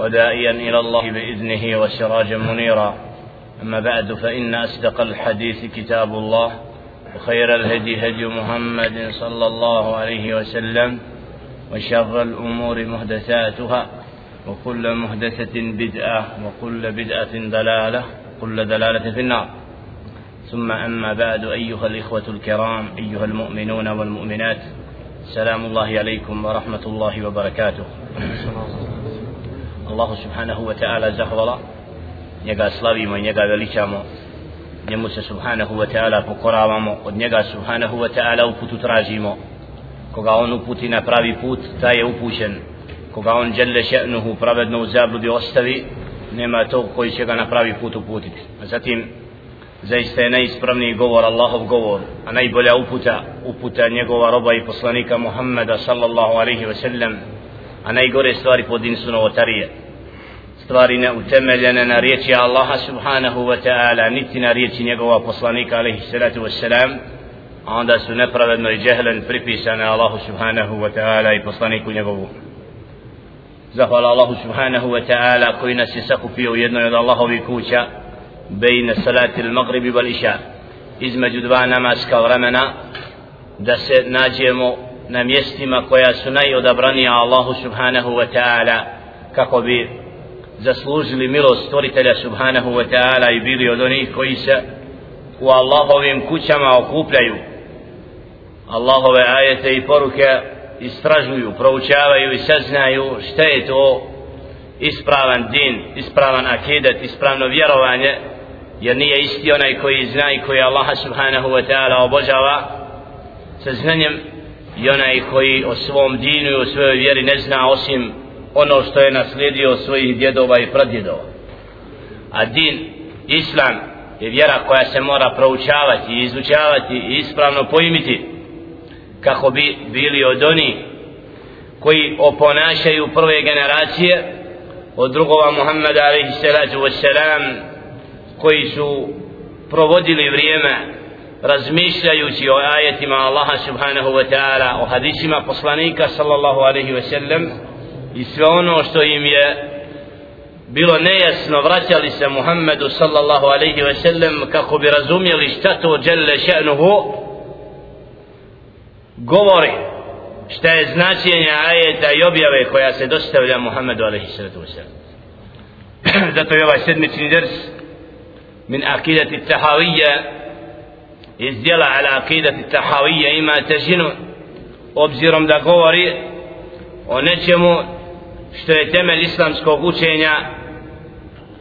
ودائيا إلى الله بإذنه وسراجا منيرا. أما بعد فإن أصدق الحديث كتاب الله وخير الهدي هدي محمد صلى الله عليه وسلم وشر الأمور محدثاتها وكل محدثة بدعة وكل بدعة دلالة وكل دلالة في النار. ثم أما بعد أيها الإخوة الكرام أيها المؤمنون والمؤمنات سلام الله عليكم ورحمة الله وبركاته. Allahu subhanahu wa ta'ala zahvala. Njega slavimo i njega veličamo. Njemu se subhanahu wa ta'ala pokoravamo. Od njega subhanahu wa ta'ala uputu tražimo. Koga on uputi na pravi put taj je upućen. Koga on djelle še'nuhu pravedno u zabludi ostavi nema tog koji će ga na pravi put uputiti. A zatim zaista je najispravniji govor Allahov govor a najbolja uputa uputa njegova roba i poslanika Muhammeda sallallahu alaihi wa sallam a najgore stvari podinsu novotarije. Stvari ne utemeljene na riječi Allaha subhanahu wa ta'ala niti na riječi njegova poslanika alaihi salatu wa sallam a onda su nepravedno i džehlen pripisane Allahu subhanahu wa ta'ala i poslaniku njegovu zahvala Allahu subhanahu wa ta'ala koji nas je sakupio u jednoj od Allahovi kuća bejne salati il-magribi wal iša između dva namaska vremena da se nađemo na mjestima koja su najodabranija Allahu subhanahu wa ta'ala kako bi zaslužili milost stvoritelja subhanahu wa ta'ala i bili od onih koji se u Allahovim kućama okupljaju. Allahove ajete i poruke istražuju, proučavaju i saznaju šta je to ispravan din, ispravan akidet, ispravno vjerovanje jer nije isti onaj koji zna i koji Allah subhanahu wa ta'ala obožava sa znanjem i onaj koji o svom dinu i o svojoj vjeri ne zna osim ono što je naslijedio svojih djedova i pradjedova. A din, islam je vjera koja se mora proučavati i izučavati i ispravno pojmiti kako bi bili od oni koji oponašaju prve generacije od drugova Muhammeda alaihi salatu koji su provodili vrijeme razmišljajući o ajetima Allaha subhanahu wa ta'ala o hadisima poslanika sallallahu alaihi wa sallam i sve ono što im je bilo nejasno vraćali se Muhammedu sallallahu alaihi ve sellem kako bi razumjeli šta to djelle še'nuhu govori šta je značenje ajeta i objave koja se dostavlja Muhammedu alaihi sallatu ve zato je ovaj sedmični ders min akidati tahavija iz djela ala akidati tahavija ima težinu obzirom da govori o nečemu što je temelj islamskog učenja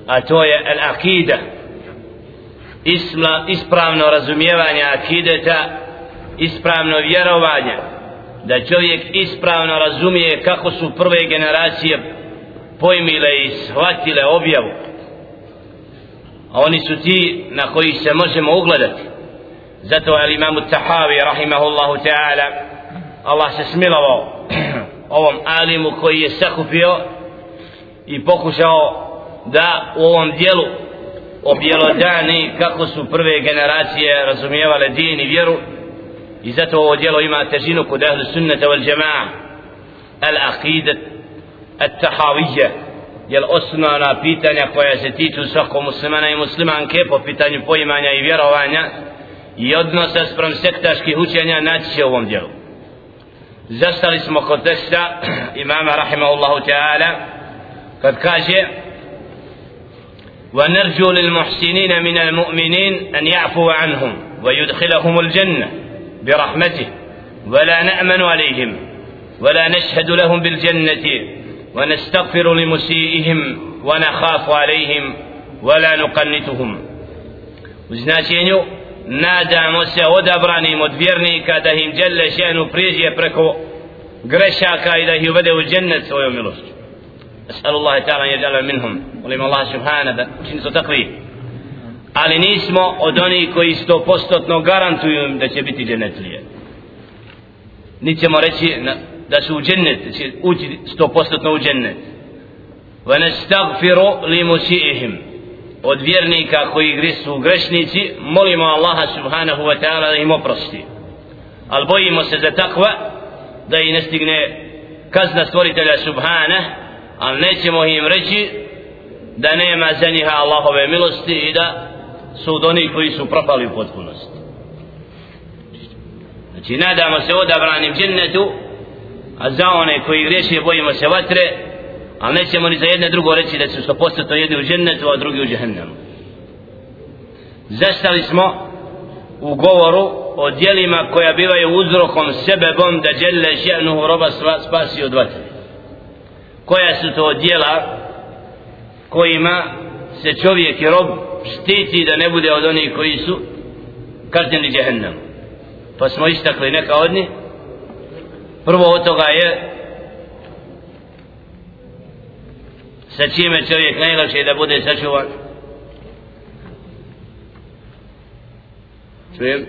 a to je al akida Isla, ispravno razumijevanje akideta ispravno vjerovanje da čovjek ispravno razumije kako su prve generacije pojmile i shvatile objavu. A oni su ti na koji se možemo ugledati. Zato je imamu Tahavi rahimahullahu ta'ala Allah se smilovao ovom alimu koji je sakupio i pokušao da u ovom dijelu objelodani kako su prve generacije razumijevale din i vjeru. I zato ovo dijelo ima težinu kod ahlu sunnata wal jama'a. Al aqidat al tahavija jel osnovna pitanja koja se tiču svakog muslimana i muslimanke po pitanju poimanja i vjerovanja i odnosa sprem sektaških učenja naći će u ovom dijelu. Zastali smo kod teksta imama rahimahullahu ta'ala kad kaže ونرجو للمحسنين من المؤمنين أن يعفو عنهم ويدخلهم الجنة برحمته. ولا نأمن عليهم ولا نشهد لهم بالجنة ونستغفر لمسيئهم ونخاف عليهم ولا نقنتهم uznačenju nadamo se odabranim od vjernika da im djelle šenu priđe preko grešaka i da ih uvede u džennet svojom milošću أسأل الله تعالى أن يجعل منهم ولم الله سبحانه da učini to takvi ali nismo od onih koji sto postotno garantuju da će biti džennetlije niti ćemo reći da su u džennet, da će ući sto postotno u džennet. Wa nastagfiru li musiihim. Od vjernika koji su grešnici, molimo Allaha subhanahu wa ta'ala da im oprosti. ali bojimo se za takva da i ne stigne kazna stvoritelja subhana, ali nećemo im reći da nema za njiha Allahove milosti i da su od onih koji su propali u potpunosti znači nadamo se odabranim džennetu a za one koji greše bojimo se vatre ali nećemo ni za jedne drugo reći da su 100% jedni u džennetu a drugi u džehennemu zastali smo u govoru o dijelima koja bivaju uzrokom sebebom da djelle ženu roba spasi od vatre. Koja su to dijela kojima se čovjek i rob štiti da ne bude od onih koji su kažnjeni džehennem pa smo istakli neka od njih. Prvo od toga je sa čime čovjek najlakše da bude sačuvan čujem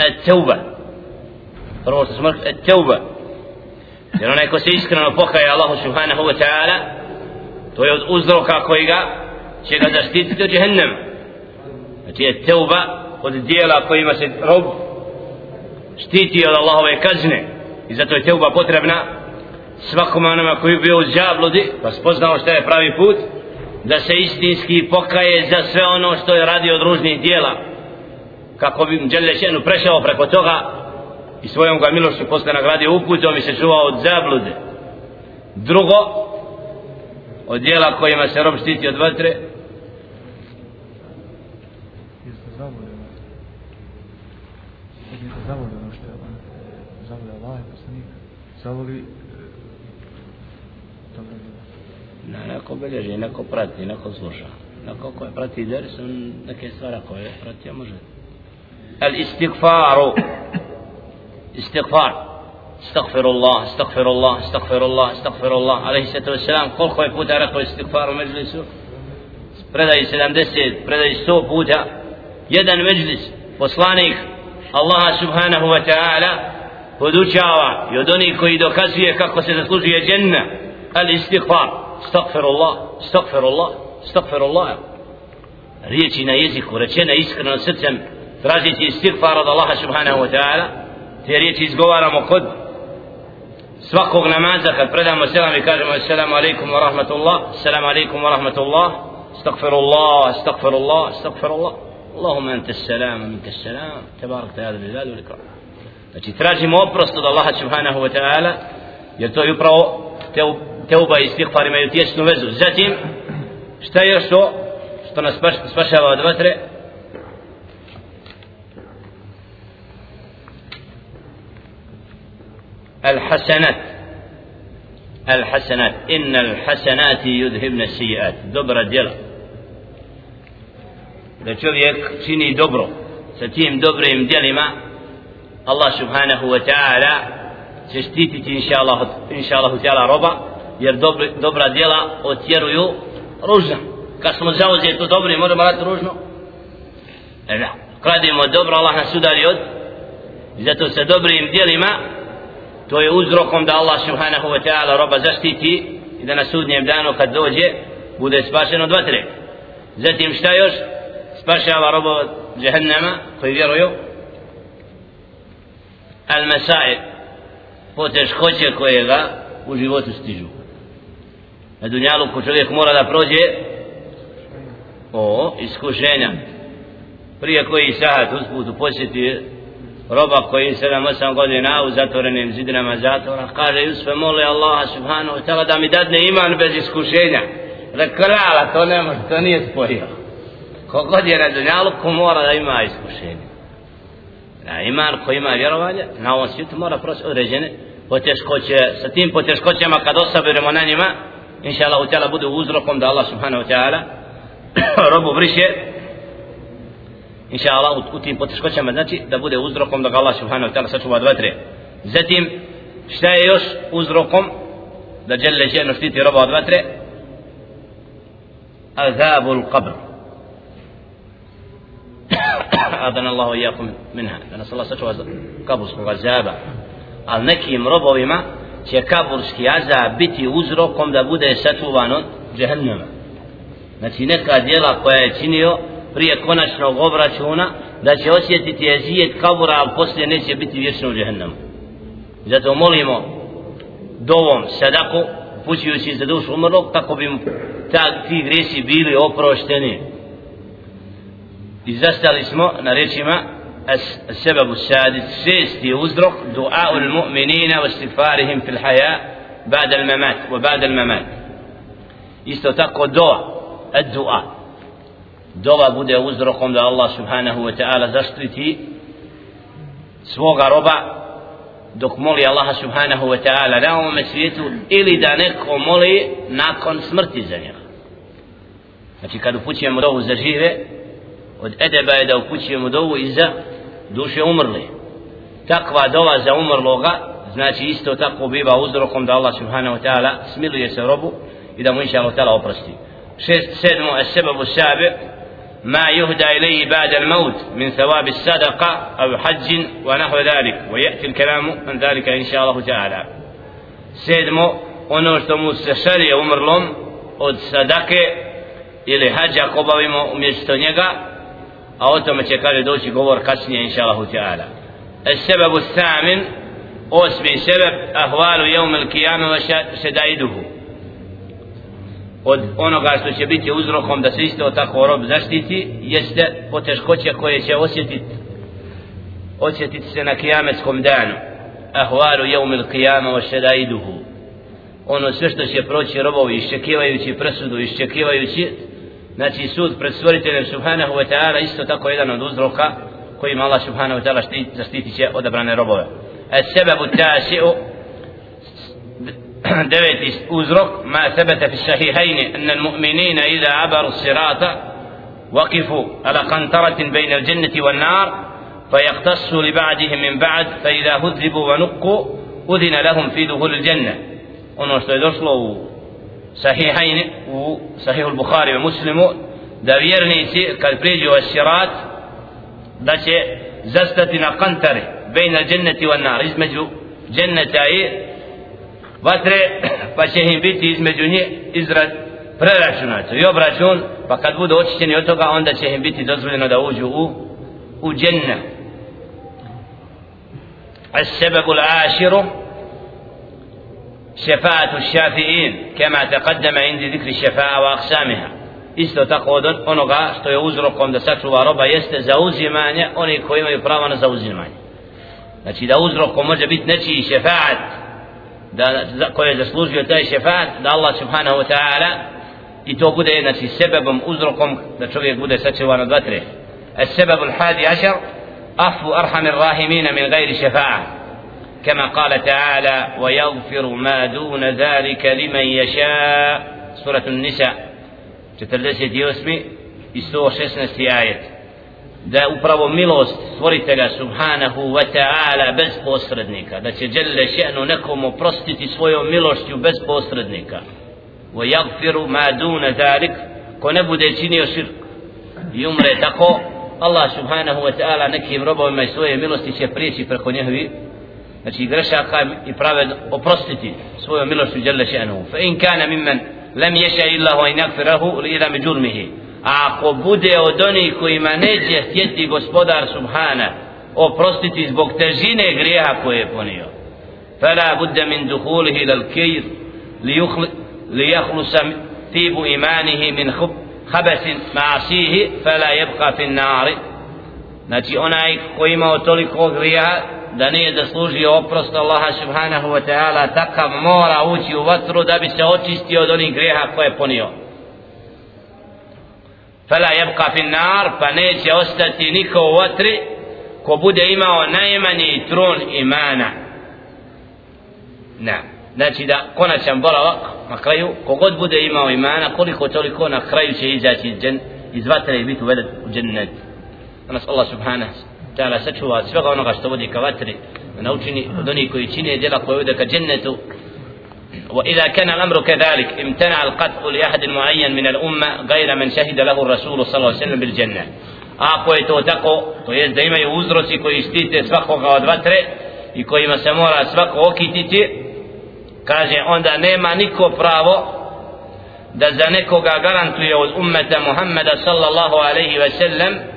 التوبة prvo što smo التوبة jer onaj ko se iskreno pokaje Allahu subhanahu wa ta'ala to je od uzroka koji ga će ga zaštititi od jehennema znači je teuba od dijela kojima se rob štiti od Allahove kazne i zato je teuba potrebna svakom onama koji bio u zabludi pa spoznao šta je pravi put da se istinski pokaje za sve ono što je radio od ružnih dijela. Kako bi Đelešenu prešao preko toga i svojom ga milošću posle nagradio uputom i se čuvao od zablude. Drugo od dijela kojima se rob štiti od vatre zavoli na neko belježi, neko prati, neko sluša neko koje prati ders, on neke stvari koje prati, a može al istighfaru istighfar استغفر الله استغفر الله استغفر الله استغفر الله عليه الصلاه والسلام koliko je puta rekao istighfar u mejlisu predaj 70 predaj 100 puta jedan mejlis poslanik Allah subhanahu wa ta'ala podučava i od onih koji dokazuje kako se zaslužuje dženna al istighfar استغفر الله استغفر الله استغفر الله riječi na jeziku rečene iskreno srcem tražiti istighfar od Allaha subhanahu wa ta'ala te riječi izgovaramo kod svakog namaza kad predamo selam i kažemo assalamu alaikum wa rahmatullah assalamu alaikum wa rahmatullah استغفرullah استغفرullah استغفرullah اللهم انت السلام ومنك السلام تبارك ذا الجلال والاكرام znači tražimo oprost od Allaha subhanahu wa ta'ala jer to je upravo teuba i istighfar imaju tjesnu vezu zatim šta je još to što nas spašava od vatre الحسنات الحسنات إن الحسنات يذهبن السيئات دبر ديلا da čovjek čini dobro sa tim dobrim djelima Allah subhanahu wa ta'ala će štititi inša Allah, inša Allah ta'ala roba jer dobri, dobra djela otjeruju ružna kad smo zauzeti to dobro možemo raditi ružno e da kradimo dobro Allah nas udari od zato sa dobrim djelima to je uzrokom da Allah subhanahu wa ta'ala roba zaštiti i da na sudnjem danu kad dođe bude spašen od vatre. Zatim šta još? Spašava roba od jahannama koji vjeruju al masai poteškoće koje ga u životu stižu. Na dunjalu ko čovjek mora da prođe o iskušenja. Prije koji sahat usput posjeti roba koji 7-8 godina u zatvorenim zidinama zatvora kaže Jusfe mole Allaha subhanahu wa ta'ala da mi dadne iman bez iskušenja. Rekrala to ne može to nije spojio kogod je na dunjalu ko mora da ima iskušenje na iman koji ima vjerovanje na ovom svijetu mora proći određene poteškoće. Sa tim poteškoćama kad osabiremo na njima inša Allah ta'ala bude uzrokom da Allah subhanahu wa ta'ala robu briše. Inša Allah u, u tim poteškoćama znači da bude uzrokom da ga Allah subhanahu wa ta'ala sačuva dva tre zatim šta je još uzrokom? Da žele ženo štiti roba od dva tre azabu l-qabr adana Allahu iyakum minha da nas Allah sačuva kaburskog azaba ali nekim robovima će kaburski azab biti uzrokom da bude sačuvan od džehennema znači neka djela koja je činio prije konačnog obračuna da će osjetiti jezijet kabura ali poslije neće biti vječno u džehennemu zato molimo dovom sadaku pućujući za dušu umrlog kako bi mu ta, ti gresi bili oprošteni. I zastali smo na rečima السبب السادس شيستي وزرق دعاء المؤمنين واستغفارهم في الحياة بعد الممات وبعد الممات يستطاق دعاء الدعاء دعاء bude uzrokom da Allah subhanahu wa ta'ala zaštiti svoga roba dok moli Allaha subhanahu wa ta'ala na ovome svijetu ili da neko moli nakon smrti za njega znači kad upućujemo dovu za žive od edeba je da upućujemo dovu i za duše umrli takva dova za umrloga znači isto tako biva uzrokom da Allah subhanahu wa ta'ala smiluje se robu i da mu inša Allah ta'ala oprosti šest sedmo sebabu sabi ما يهدى إليه بعد الموت من ثواب الصدقة أو حج ونحو ذلك ويأتي الكلام عن ذلك إن شاء الله تعالى سيدمو ono što mu se šarije umrlom od sadake ili hađa ko bavimo umjesto njega a o tome će kaže doći govor kasnije inša Allahu Teala السبب الثامن osmi sebeb ahvalu jevm il kijame wa šedaiduhu od onoga što će biti uzrokom da se isto tako rob zaštiti jeste poteškoće koje će osjetiti osjetiti se na kijametskom danu ahvalu jevm il kijame wa šedaiduhu ono sve što će proći robovi iščekivajući presudu iščekivajući znači sud pred stvoriteljem subhanahu wa ta'ala isto tako jedan od uzroka kojim Allah subhanahu wa ta'ala zaštiti će odabrane robove sebebu tasi'u deveti uzrok ma sebete fi sahihajni anna al-mu'minina ila abaru sirata وقفوا على قنطرة بين الجنة والنار فيقتصوا لبعدهم من بعد فإذا هذبوا ونقوا أذن لهم في دخول الجنة ono što je došlo u sahihajni u sahihu al-Bukhari i muslimu da vjernici kad priđu u sirat da će zastati na kantare bejna dženneti wa nar između dženneta i vatre pa će im biti između nje izrad preračunato i obračun pa kad budu očišćeni od toga onda će im biti dozvoljeno da uđu u u džennet السبب العاشر شفاعة الشافعين كما تقدم عند ذكر الشفاعة وأقسامها isto tako od onoga što je uzrokom da sačuva roba jeste zauzimanje oni koji imaju pravo na zauzimanje znači da uzrokom može biti nečiji šefaat da, za, koje je zaslužio taj šefaat da Allah subhanahu wa ta'ala i to bude znači sebebom uzrokom da čovjek bude sačuvan od vatre السبب الحادي عشر أخف أرحم الراحمين من غير شفاعة كما قال تعالى ويغفر ما دون ذلك لمن يشاء. سورة النساء تتلسي يوسمي يسوع شسنة سيايت دا أبراب ميلوست سورتك سبحانه وتعالى بس بوسردنك دا تجل شأن نكم وبرستتي سويو ميلوست بس بوسردنك ويغفر ما دون ذلك. كنبو ديشيني وشرك يمر تقو الله سبحانه وتعالى نكيم ربو ما يسوي ميلوست يشفريشي فرقو نهوي znači grešaka i prave oprostiti svojom milošću djelle še'nu fa in kana mimmen lem ješa illa hu in yakfirahu li ila međurmihi a ako bude od onih kojima neće htjeti gospodar subhana oprostiti zbog težine grijeha koje je ponio fala budda min duhulihi ila l-kir li jahlusa tibu imanihi min khub khabasin ma'asihi fala yabqa fi nari znači onaj koji imao toliko grijeha da nije zaslužio oprost Allaha subhanahu wa ta'ala takav mora ući u vatru da bi se očistio od onih greha koje je ponio. Fela jebka fin nar pa neće ostati niko u vatri ko bude imao najmanji trun imana. Na znači da konačan boravak na kraju kogod bude imao imana koliko toliko na kraju će izaći iz, džen, iz vatre i biti uveden u džennet. Nas Allah subhanahu ta'ala sačuva svega onoga što vodi ka vatri da naučini od onih koji čine وإذا كان الأمر كذلك امتنع القتل لأحد معين من الأمة غير من شهد له الرسول صلى الله عليه وسلم بالجنة أقوى توتقو ويز دائما يوزر سيكو يشتيت سبقو قواد بطر يكو يما سمورا سبقو وكيتيتي كاجي عند نيما نيكو براو دزا غارانتو يوز أمة محمد صلى الله عليه وسلم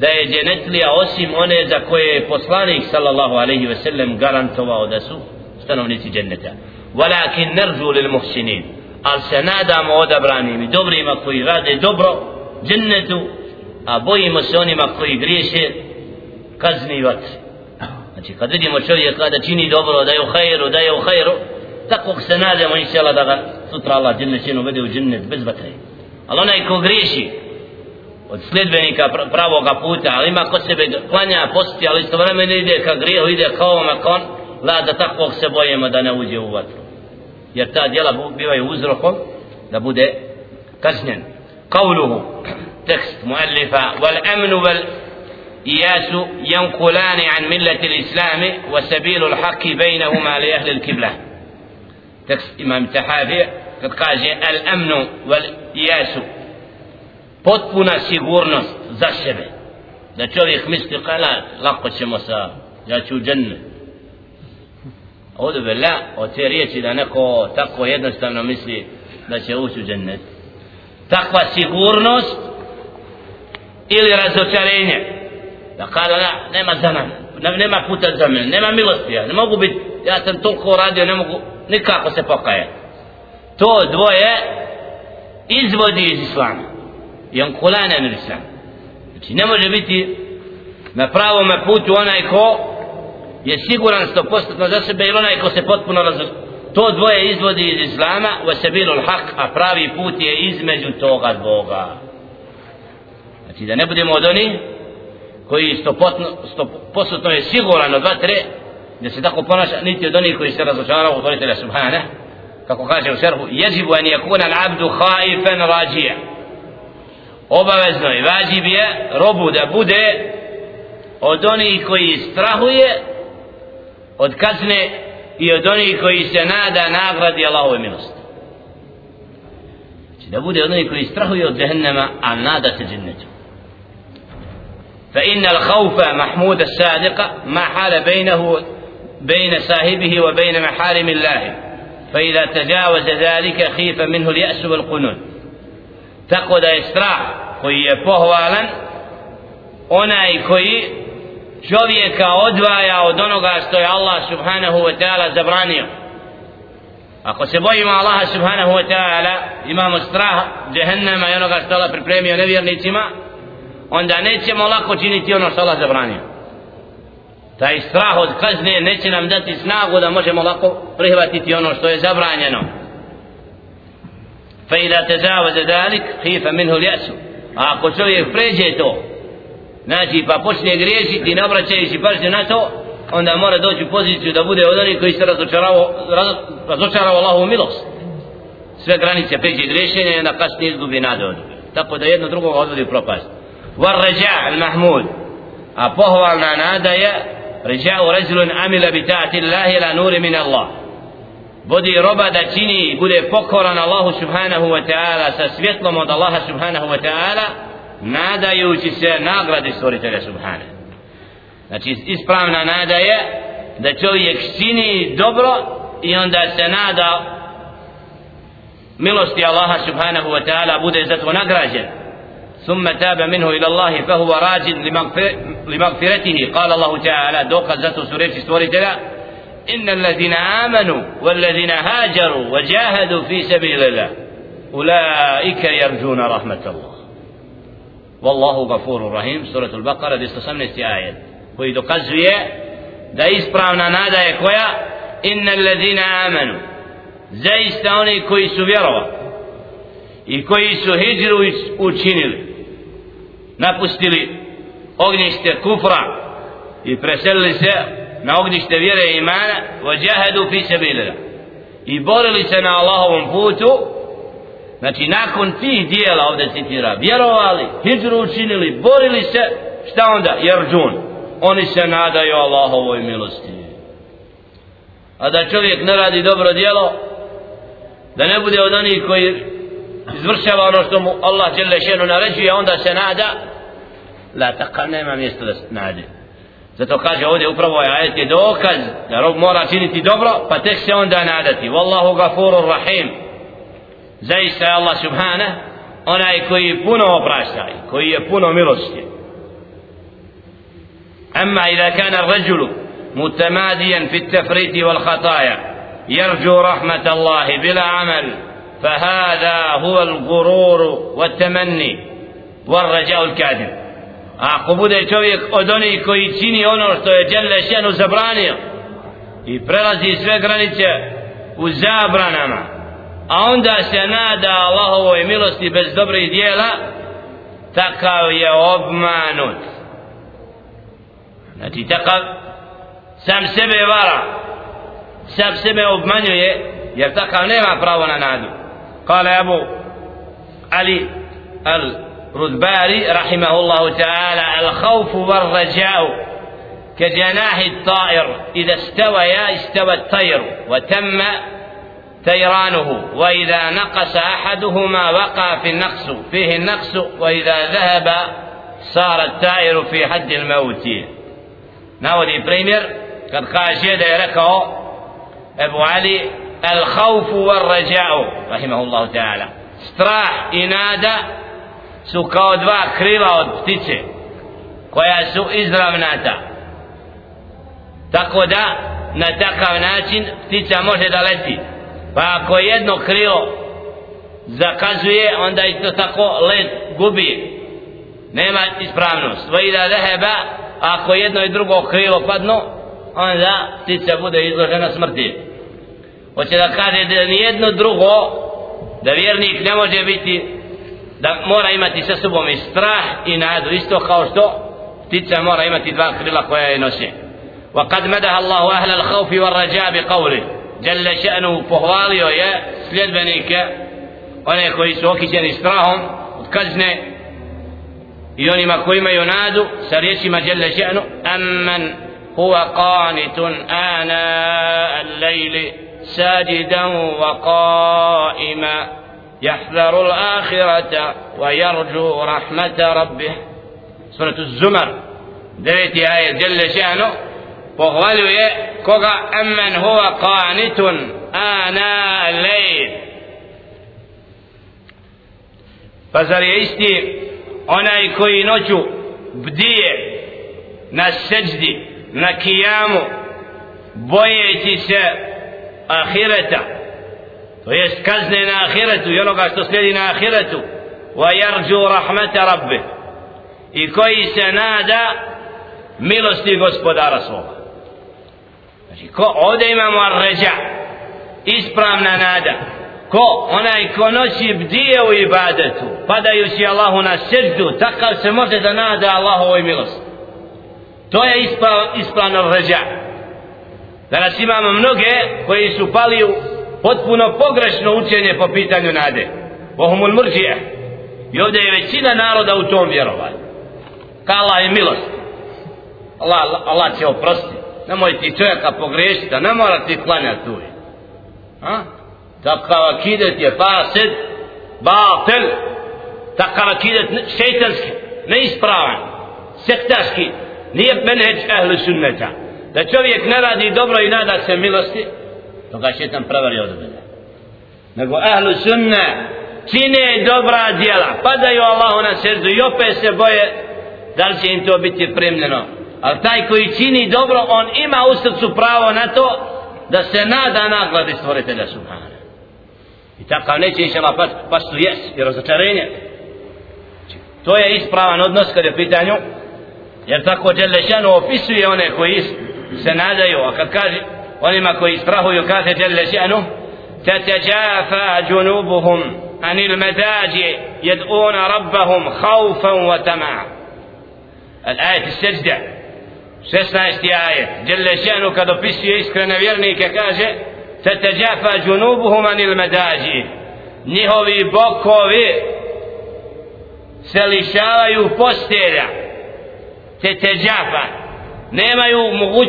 da je dženetlija osim one za koje je poslanik sallallahu alaihi ve sellem garantovao da su stanovnici dženeta walakin nerđu lil muhsinin. Ali se nadamo odabranim i dobrima koji rade dobro džennetu a bojimo se onima koji griješe kazni vatri znači kad vidimo čovjeka da čini dobro da je u hajru da je u hajru takvog se nadamo inšala da ga sutra Allah džennet će uvede u džennet bez vatre. Ali onaj ko griješi od sljedbenika pravoga puta ali ima kod sebe klanja posti ali istovremeno ide ka grijehu ide kao makon la da takvog se bojimo da ne uđe u vatru jer ta djela bivaju uzrokom da bude kažnjen قوله تكست مؤلفة والأمن والإياس ينقلان عن ملة الإسلام وسبيل الحق بينهما لأهل الكبلة tekst kad kaže al amnu wal yasu potpuna sigurnost za sebe. Da čovjek misli kala lako ćemo sa ja ću u džennet. Ovdje vela od te riječi da neko tako jednostavno misli da će ući u džennet. Takva sigurnost ili razočarenje. Da kada da, nema za nam nema puta za mene nema milosti ja ne mogu biti ja sam toliko radio ne mogu nikako se pokajati. To dvoje izvodi iz islama i on kulane na islam znači ne može biti na pravom putu onaj ko je siguran sto postupno za sebe ili onaj ko se potpuno razumije to dvoje izvodi iz islama wa sabilul haq a pravi put je između toga dvoga. Znači da ne budemo od oni koji sto, potno, sto postupno je siguran od dva tre da se tako ponaša niti od onih koji se razočarao u stvoritelja subhana. Kako kaže u šerhu jezibu an yakuna al-abdu khaifan rajija obavezno je vađib je robu da bude od onih koji strahuje od kazne i od onih koji se nada nagradi Allahove milosti znači da bude od onih koji strahuje od jehennema a nada se džennetu فإن الخوف محمود الصادق ما حال بينه بين صاحبه وبين محارم الله فإذا تجاوز ذلك خيف منه اليأس والقنون tako da je strah koji je pohvalan onaj koji čovjeka odvaja od onoga što je Allah subhanahu wa ta'ala zabranio. Ako se bojimo Allaha subhanahu wa ta'ala imamo strah djehennama i onoga što Allah pripremio nevjernicima onda nećemo lako činiti ono što Allah zabranio. Taj strah od kazne neće nam dati snagu da možemo lako prihvatiti ono što je zabranjeno. fa ida te zavaze dalik hifa minhu ljasu a ako čovjek pređe to znači pa počne griješiti ne obraćajući pažnju na to onda mora doći u poziciju da bude od onih koji se razočarao razočarao Allahovu milost sve granice pređe griješenja i onda kasnije izgubi nade od tako da jedno drugog odvodi u propast var ređa al mahmud a pohvalna nada je رجاء رجل عمل بتاعة الله إلى نور من الله budi roba da čini bude pokoran Allahu subhanahu wa ta'ala sa svjetlom od Allaha subhanahu wa ta'ala nadajući se nagradi stvoritelja subhanahu znači ispravna nada je da čovjek čini dobro i onda se nada milosti Allaha subhanahu wa ta'ala bude zato nagrađen ثم تاب منه إلى الله فهو راج لمغفرته قال الله تعالى دوقا ذات سورة سورة إن الذين آمنوا والذين هاجروا وجاهدوا في سبيل الله أولئك يرجون رحمة الله والله غفور رحيم سورة البقرة دي استسمنت آية koji dokazuje da ispravna nada je koja inna alladhina amanu zaista oni koji su vjerovali i koji su hijđru učinili napustili ognjište kufra i preselili se na ognjište vjere i imana vađahedu fi sabilillah i borili se na Allahovom putu. Znači nakon tih dijela ovdje citira vjerovali, hijđru učinili borili se, šta onda? jerđun. Oni se nadaju Allahovoj milosti. A da čovjek ne radi dobro dijelo da ne bude od onih koji izvršava ono što mu Allah dželle šenu naređuje onda se nada la taqa nema mjesto da nađe zato kaže ovdje upravo je ajet je dokaz da rob mora činiti dobro pa tek se onda nadati wallahu gafurur rahim zaista je Allah subhana onaj koji puno oprašta koji je puno milosti أما إذا كان الرجل متماديا في التفريط والخطايا يرجو رحمة الله بلا عمل فهذا هو الغرور والتمني والرجاء الكاذب ako bude čovjek od onih koji čini ono što je Đelle Šenu zabranio i prelazi sve granice u zabranama a onda se nada Allahovoj milosti bez dobrih dijela takav je obmanut. Znači takav sam sebe vara sam sebe obmanjuje jer takav nema pravo na nadu. Kale Abu Ali al-Rudbari rahimahullahu ta'ala al-khawf wal-raja'u كجناح الطائر إذا استويا استوى الطير وتم تيرانه وإذا نقص أحدهما وقع في النقص فيه النقص وإذا ذهب صار الطائر في حد الموت. نودي بريمير قد قال da je Ebu Ali الخوف والرجاء رحمه الله تعالى i nada su kao dva krila od ptice koja su izravnata. Tako da na takav način ptica može da leti. Pa ako jedno krilo zakazuje onda i to tako let gubi. Nema ispravnost. Va da leheba ako jedno i drugo krilo padno onda ptica bude izložena smrti. Hoće da kaže da ni jedno drugo da vjernik ne može biti da mora imati sa sobom i strah i nadu isto kao što ptica mora imati dva krila koja je nosi وقد مدح الله أهل الخوف والرجاء بقوله جل شأنه pohvalio je sljedbenike one koji su okićeni strahom od kazne i onima koji imaju nadu sa riječima جل شأنه أمن هو قانت آناء الليل ساجدا وقائما يحذر الآخرة ويرجو رحمة ربه. سورة الزمر. دريتي آية جل شأنه. فغلو كغا أمن هو قانت آناء الليل. فزر يستي أنا يكوي نجو بدية نسجد نكيام بويتي سأخرته to jest kazne na ahiretu i onoga što slijedi na ahiretu. Wa yarju rahmata rabbi i koji se nada milosti gospodara svoga. Znači, ko ovdje imamo ređa, ispravna nada, ko? Onaj ko noći bdije u ibadetu, padajući Allahu na srđu, takav se može da nada Allahovoj milosti. To je isprav, ispravno ređa. Danas imamo mnoge koji su pali u potpuno pogrešno učenje po pitanju nade. vohumul mrđije. I ovdje je većina naroda u tom vjerovanju. Ka Allah je milost. Allah, Allah će oprostiti nemoj ti čovjeka pogrešiti, ne mora ti klanjati tu. a? Takav akidet je fasid, batel, takav akidet šeitanski, neispravan, sektaški, nije menheđ ehlu sunneta. Da čovjek ne radi dobro i nada se milosti, to ga šeitan prevari od mene. Nego ahlu sunna čine dobra djela, padaju Allahu na srdu i opet se boje da li će im to biti primljeno. Ali taj koji čini dobro on ima u srcu pravo na to da se nada nagladi stvoritelja Subhana. I takav neće iša Allah pas, pas jes i razočarenje. Znači, to je ispravan odnos kad je pitanju jer tako Đelešanu opisuje one koji se nadaju a kad kaže onima koji strahuju kaže Đelešanu تتجافى جنوبهم عن المداجع يدعون ربهم خوفا وطمعا الآية السجدة 16. ajet Jelle še'nu kad opisuje iskrene vjernike kaže Tatajafa junubuhum anil medaži Njihovi bokovi se lišavaju postelja Tatajafa Nemaju moguć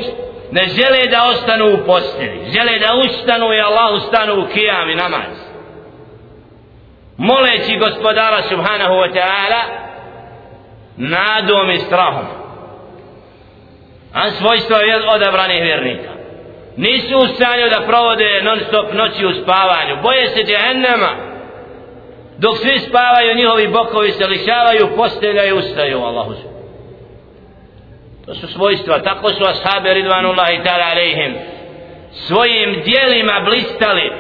Ne žele da ostanu u posteli Žele da ustanu i Allah ustanu u kijam i namaz. Moleći gospodara subhanahu wa ta'ala Nadom i strahom. A svojstvo je odabranih vjernika. Nisu u stanju da provode non stop noći u spavanju. Boje se džehennema. Dok svi spavaju, njihovi bokovi se lišavaju, postelja i ustaju Allahu to su svojstva tako su ashabi ridvanullahi ta'ala alaihim svojim dijelima blistali.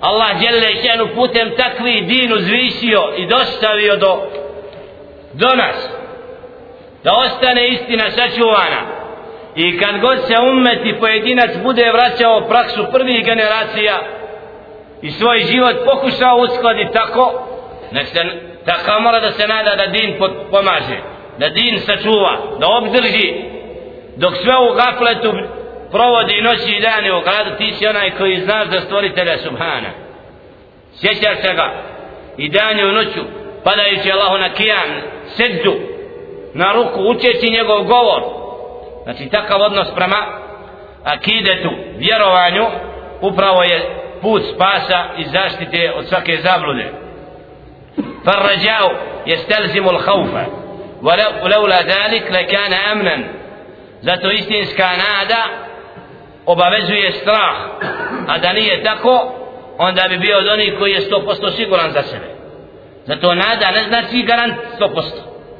Allah djelje šenu putem takvi din uzvisio i dostavio do do nas. Da ostane istina sačuvana. I kad god se umet i pojedinac bude vraćao praksu prvih generacija i svoj život pokušao uskladiti tako nek se tako mora da se nada da din pomaže da din sačuva da obdrži dok sve u gafletu provodi noći i dani u gradu ti si onaj koji znaš za stvoritelja subhana sjećaš se ga i danju u noću padajući Allahu na kijan sedzu na ruku učeći njegov govor znači takav odnos prema akidetu vjerovanju upravo je put spasa i zaštite od svake zablude فالرجاء يستلزم الخوف ولولا ذلك لكان امنا zato istinska nada obavezuje strah a da nije tako onda bi bio od onih koji je 100% siguran za sebe zato nada ne znači garant 100%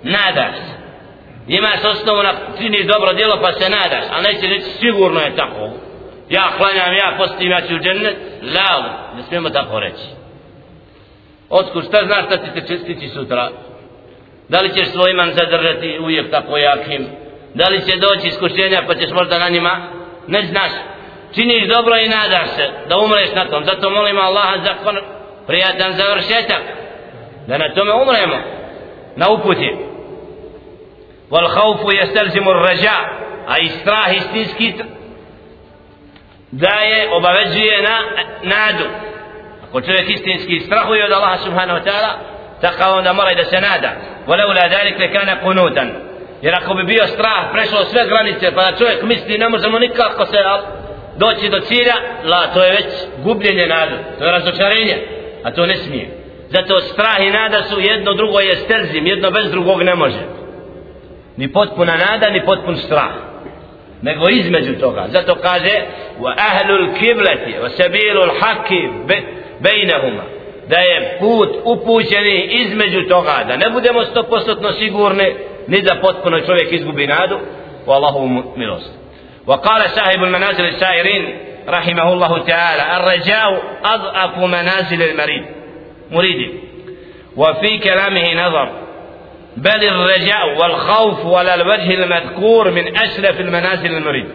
nada se imaš osnovu na činiš dobro djelo pa se nadaš a neće reći sigurno je tako ja klanjam, ja postim, ja ću u džennet lao, ne smijemo tako reći otkud, šta znaš šta ti se čestići sutra Da li ćeš svoj iman zadržati uvijek tako jakim? Da li će doći iskušenja pa ćeš možda na njima? Ne znaš. Činiš dobro i nadaš se da umreš na tom. Zato molim Allaha za prijatan završetak. Da na tome umremo. Na uputi. Wal khawfu yastalzimu ar-raja. A istrah istinski daje obavezuje na nadu. Ako čovjek istinski strahuje od Allaha subhanahu wa ta'ala tako onda mora da se nada. Walaula dalik lekana kunutan jer ako bi bio strah prešao sve granice pa da čovjek misli ne možemo nikako se doći do cilja la to je već gubljenje nade, to je razočarenje a to ne smije. Zato strah i nada su jedno drugo je sterzim jedno bez drugog ne može. Ni potpuna nada ni potpun strah. Nego između toga. Zato kaže wa ahlul kiblati wa sabilul haki bejnehuma. Da je put upućeni između toga da ne budemo 100% sigurni ni da potpuno čovjek izgubi nadu u Allahovu milost. وقال صاحب المنازل السائرين رحمه الله تعالى الرجاء أضعف منازل المريد مريد وفي كلامه نظر بل الرجاء والخوف على الوجه المذكور من أشرف المنازل المريد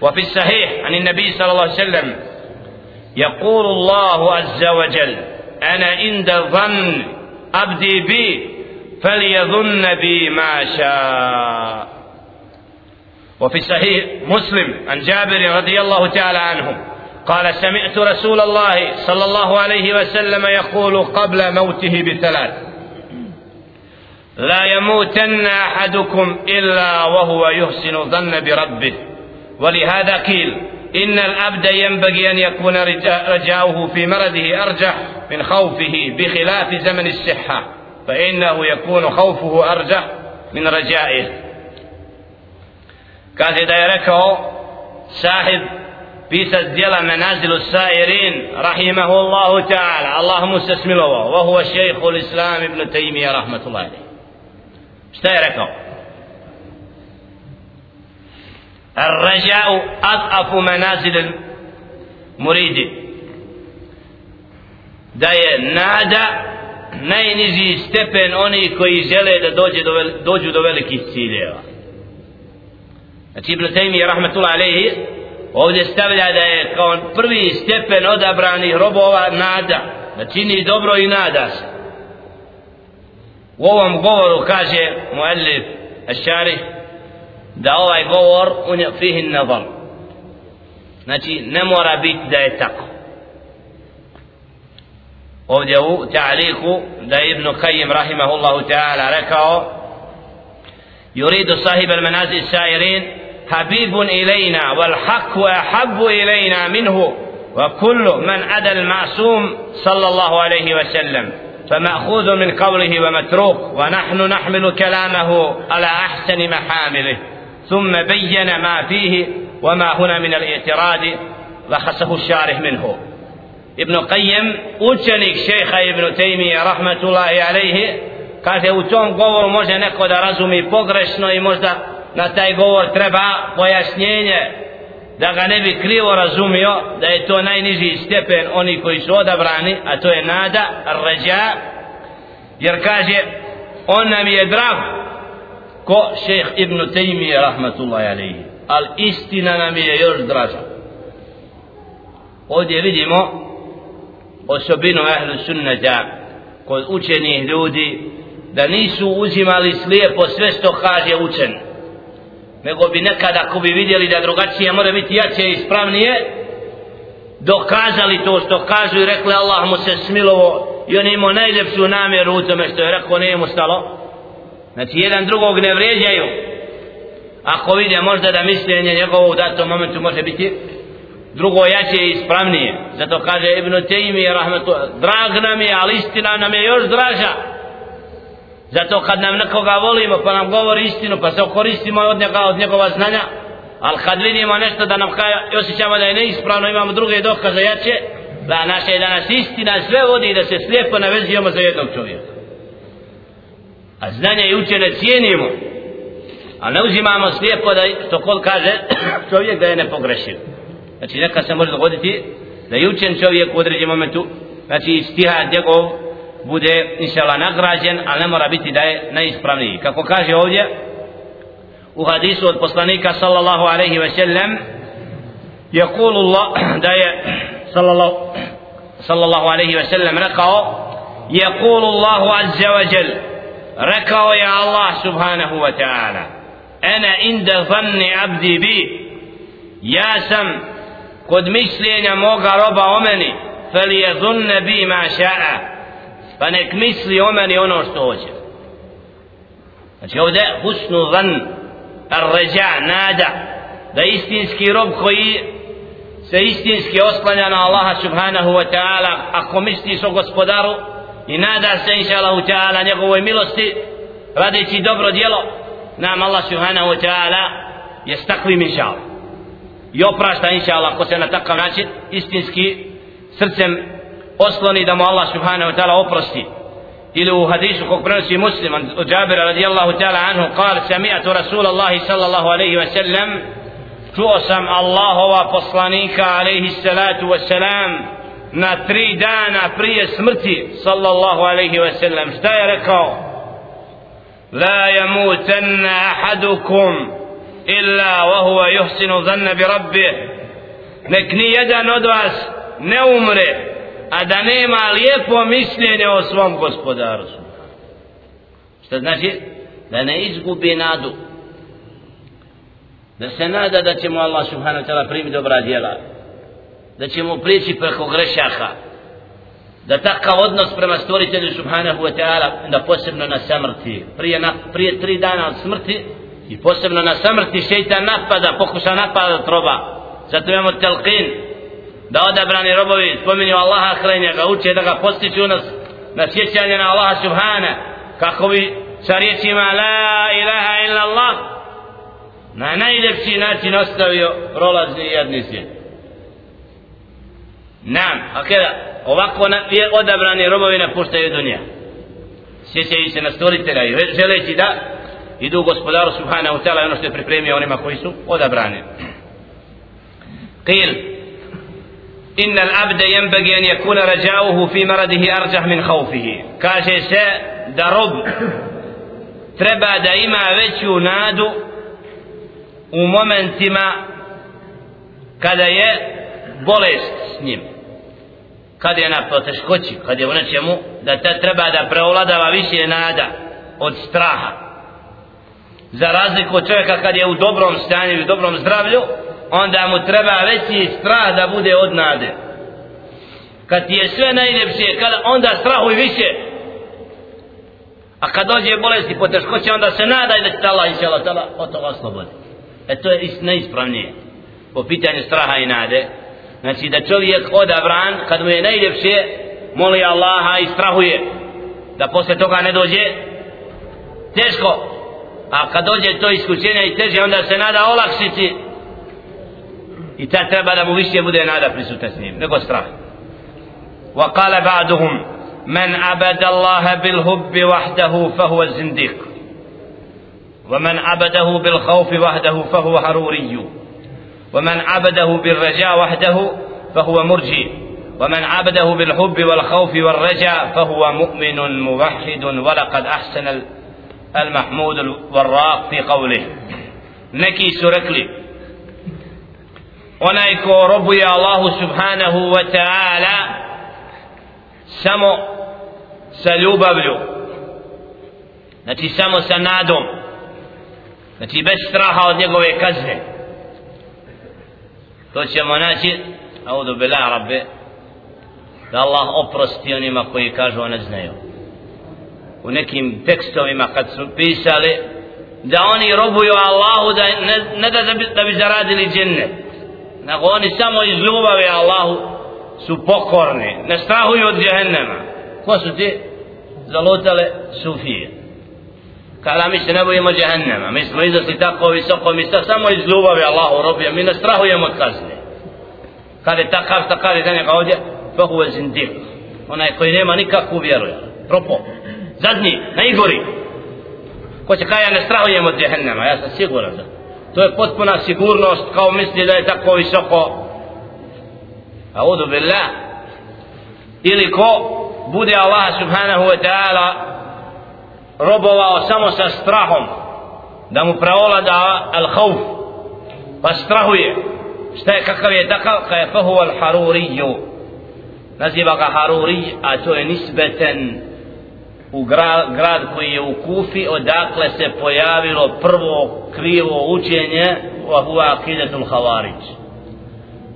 وفي الصحيح عن النبي صلى الله عليه وسلم يقول الله عز وجل أنا عند ظن أبدي بي فليظن بي ما شاء. وفي صحيح مسلم عن جابر رضي الله تعالى عنه قال سمعت رسول الله صلى الله عليه وسلم يقول قبل موته بثلاث لا يموتن أحدكم إلا وهو يحسن ظن بربه. ولهذا قيل إن العبد ينبغي أن يكون رجاؤه في مرضه أرجح من خوفه بخلاف زمن الصحة فإنه يكون خوفه أرجح من رجائه. قال إذا يركه صاحب في سجل منازل السائرين رحمه الله تعالى اللهم استسمله وهو شيخ الإسلام ابن تيمية رحمة الله عليه استيركه الرجاء أضعف منازل المريد da je nada najniži stepen oni koji žele da dođe do, dođu do velikih ciljeva Znači Ibn Taymi rahmetullah alaihi ovdje stavlja da je kao prvi stepen odabranih robova nada da čini dobro i nada se u ovom govoru kaže muallif Ašari da ovaj govor unje fihin nazar znači ne mora biti da je tako. Ovdje u ta'liku da je Ibn Qayyim rahimahullahu ta'ala rekao يريد صاحب المنازل السائرين حبيب إلينا والحق أحب إلينا منه وكل من أدى المعصوم صلى الله عليه وسلم فمأخوذ من قوله ومتروك ونحن نحمل كلامه على أحسن محامله ثم بين ما فيه وما هنا من الاعتراض وخصه الشارح منه. ابن قيم اوتشنيك شيخ ابن تيمية رحمة الله عليه قال في اوتون قور موجه نكو دا رزومي بغرشنو اي موجه نا تاي قور تربا بياسنينه دا غا نبي كريو رزوميو دا اي تو نايني ستيبن اوني كوي سودا براني اتو اي نادا الرجاء يركاجي on nam je drag, ko? Šeheh ibn Tejmije rahmatullahi alaihi al istina nam je još draža. Ovdje vidimo osobinu ahlu sunnata kod učenih ljudi da nisu uzimali slijepo sve što kaže učen. Nego bi nekada ako bi vidjeli da drugačije mora biti jače i ispravnije dokazali to što kažu i rekli Allah mu se smilovo i on imao najljepšu namjeru u tome što je rekao nije mu stalo znači jedan drugog ne vređaju ako vide možda da mišljenje njegovo u datom momentu može biti drugo jače i ispravnije. Zato kaže Ibn Taymi rahmetu drag nam je ali istina nam je još draža. Zato kad nam nekoga volimo pa nam govori istinu pa se koristimo od njega od njegova znanja ali kad vidimo nešto da nam kaja i osjećamo da je neispravno imamo druge dokaze jače da naša je danas istina sve vodi da se slijepo navezujemo za jednog čovjeka a znanje i učene cijenimo a ne uzimamo slijepo da što kol kaže čovjek da je nepogrešiv znači neka se može dogoditi da je učen čovjek u određenom momentu znači istihad njegov bude inšala nagrađen ali ne mora biti da je najispravniji kako kaže ovdje u hadisu od poslanika sallallahu alaihi ve sellem يقول الله da je sallallahu sallallahu alaihi ve sellem rekao يقول الله عز وجل rekao je Allah subhanahu wa ta'ala ana inda zanni abdi bi ja sam kod mišljenja moga roba o meni fel je zunne bi ma ša'a pa nek misli o meni ono što hoće znači ovdje husnu zan arređa nada da istinski rob koji se istinski osklanja na Allaha subhanahu wa ta'ala ako misli o gospodaru i nada se inša Allahu ta'ala njegovoj milosti radeći dobro djelo nam Allah subhanahu wa ta'ala je s takvim inša Allah i oprašta inša Allah ko se na takav način istinski srcem osloni da mu Allah subhanahu wa ta'ala oprosti. Ili u hadisu kog prenosi muslim od Džabira radijallahu ta'ala anhu kal sami'atu Rasulallahi sallallahu alaihi wa sallam čuo sam Allahova poslanika alaihi salatu wa salam na tri dana prije smrti sallallahu alaihi wa sallam. Šta je rekao? La yamutanna ahadukum illa wa huwa yuhsinu dhanna bi rabbih nek ni jedan od vas ne umre a da nema lijepo mišljenje o svom gospodaru. Šta znači? Da ne izgubi nadu. Da se nada da će mu Allah subhanahu wa ta'ala primiti dobra djela da ćemo prići preko grešaka. Da takav odnos prema stvoritelju subhanahu wa ta'ala da posebno na samrti. Prije, na, prije tri dana od smrti i posebno na samrti šeitan napada pokuša napada roba zato imamo telqin da odabrani robovi spominju Allaha hrenja ga uče da ga postiču nas na sjećanje na Allaha subhana kako bi sa riječima la ilaha illa Allah na najljepši način ostavio prolazni jedni svijet. Nam, a kada ovako na, je odabrani robovi napuštaju dunja. Sjećaju se na stvoritelja i želeći da idu gospodaru subhanahu ta'ala ono što je pripremio onima koji su odabrani. Qil, inna l'abde jenbagi an yakuna rajauhu fi maradihi arđah min khawfihi. Kaže se da rob treba da ima veću nadu u momentima kada je bolest s njim kad je na poteškoći kad je u nečemu da te treba da preovladava više nada od straha. Za razliku od čovjeka kad je u dobrom stanju i u dobrom zdravlju onda mu treba veći strah da bude od nade. Kad ti je sve najljepše kada onda strahuj više. A kad dođe bolest i poteškoće onda se nadaj da će Allah inša Allah od toga oslobodi. E to je najispravnije po pitanju straha i nade znači da čovjek odabran kad mu je najljepše moli Allaha i strahuje da posle toga ne dođe teško a kad dođe to iskućenje i teže onda se nada olakšiti i ta treba da mu više bude nada prisutna s njim nego strah وقال بعضهم من عبد الله بالحب وحده فهو الزنديق ومن عبده بالخوف وحده فهو حروري ومن عبده بالرجاء وحده فهو مرجي ومن عبده بالحب والخوف والرجاء فهو مؤمن موحد ولقد أحسن المحمود والراق في قوله. نكي سركلي ونايكو رب يا الله سبحانه وتعالى سمو سلوببلو نتي سمو سنادم نتي بس راحة ونقوي كزنه to ćemo naći. Audu bila rabbe da Allah oprosti onima koji kažu ne znaju. U nekim tekstovima kad su pisali da oni robuju Allahu da ne, ne da, bi, da bi zaradili džennet nego oni samo iz ljubavi Allahu su pokorni. Ne strahuju od džehennema. Ko su ti? Zalutale sufije kada mi se ne bojimo džehennema. Mi smo izašli tako visoko mi sa samo iz ljubavi Allahu robija, mi ne strahujemo od kazne. Kada je takav šta kaže za njega ovdje fahuve zindik onaj koji nema nikakvu vjeru propo zadnji, najgori. Ko će kaj ja ne strahujem od džehennema ja sam siguran za to. Je potpuna sigurnost kao misli da je tako visoko. A udu billah. Ili ko bude Allah subhanahu wa ta'ala robovao samo sa strahom da mu preolada al khauf pa strahuje. Šta je kakav je takav? Kaj je fahu al haruriju. Naziva ga haruri a to je nisbeten u grad, grad koji je u Kufi odakle se pojavilo prvo krivo učenje wa huwa akidatul havarić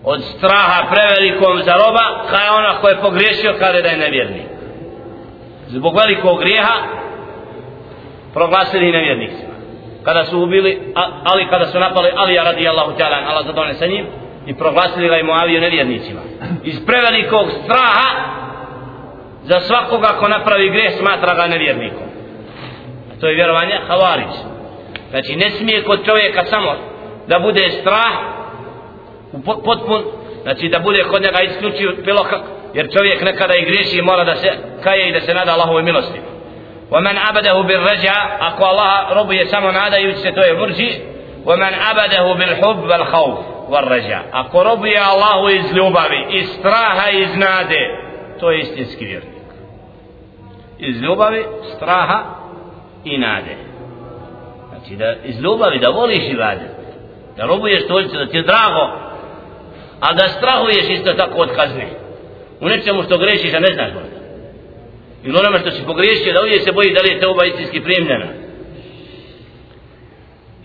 od straha prevelikom za roba kao ona ko je pogriješio kada da je nevjernik. Zbog velikog grijeha proglasili nevjernicima. Kada su ubili ali kada su napali Alija radijallahu ta'ala Allah zadone sa njim i proglasili ga i Moaviju nevjernicima. Iz prevelikog straha za svakoga ko napravi greh smatra ga nevjernikom. A to je vjerovanje havarić. Znači ne smije kod čovjeka samo da bude strah u potpun znači da bude kod njega isključio bilo kak jer čovjek nekada i griješi i mora da se kaje i da se nada Allahove milosti. ومن عبده بالرجاء أقوى الله ربي سما نادا يجسد مرجي ومن عبده بالحب والخوف والرجاء أقوى ربي الله إزلوبابي إستراها إزنادي to je istinski vjernik iz ljubavi, straha i nade znači da iz ljubavi da voliš i vade da robuješ stolicu da ti je drago a da strahuješ isto tako od kazne u nečemu što grešiš a ne znaš možda ili onome što si pogriješio da uvijek se boji da li je te oba istinski primljena.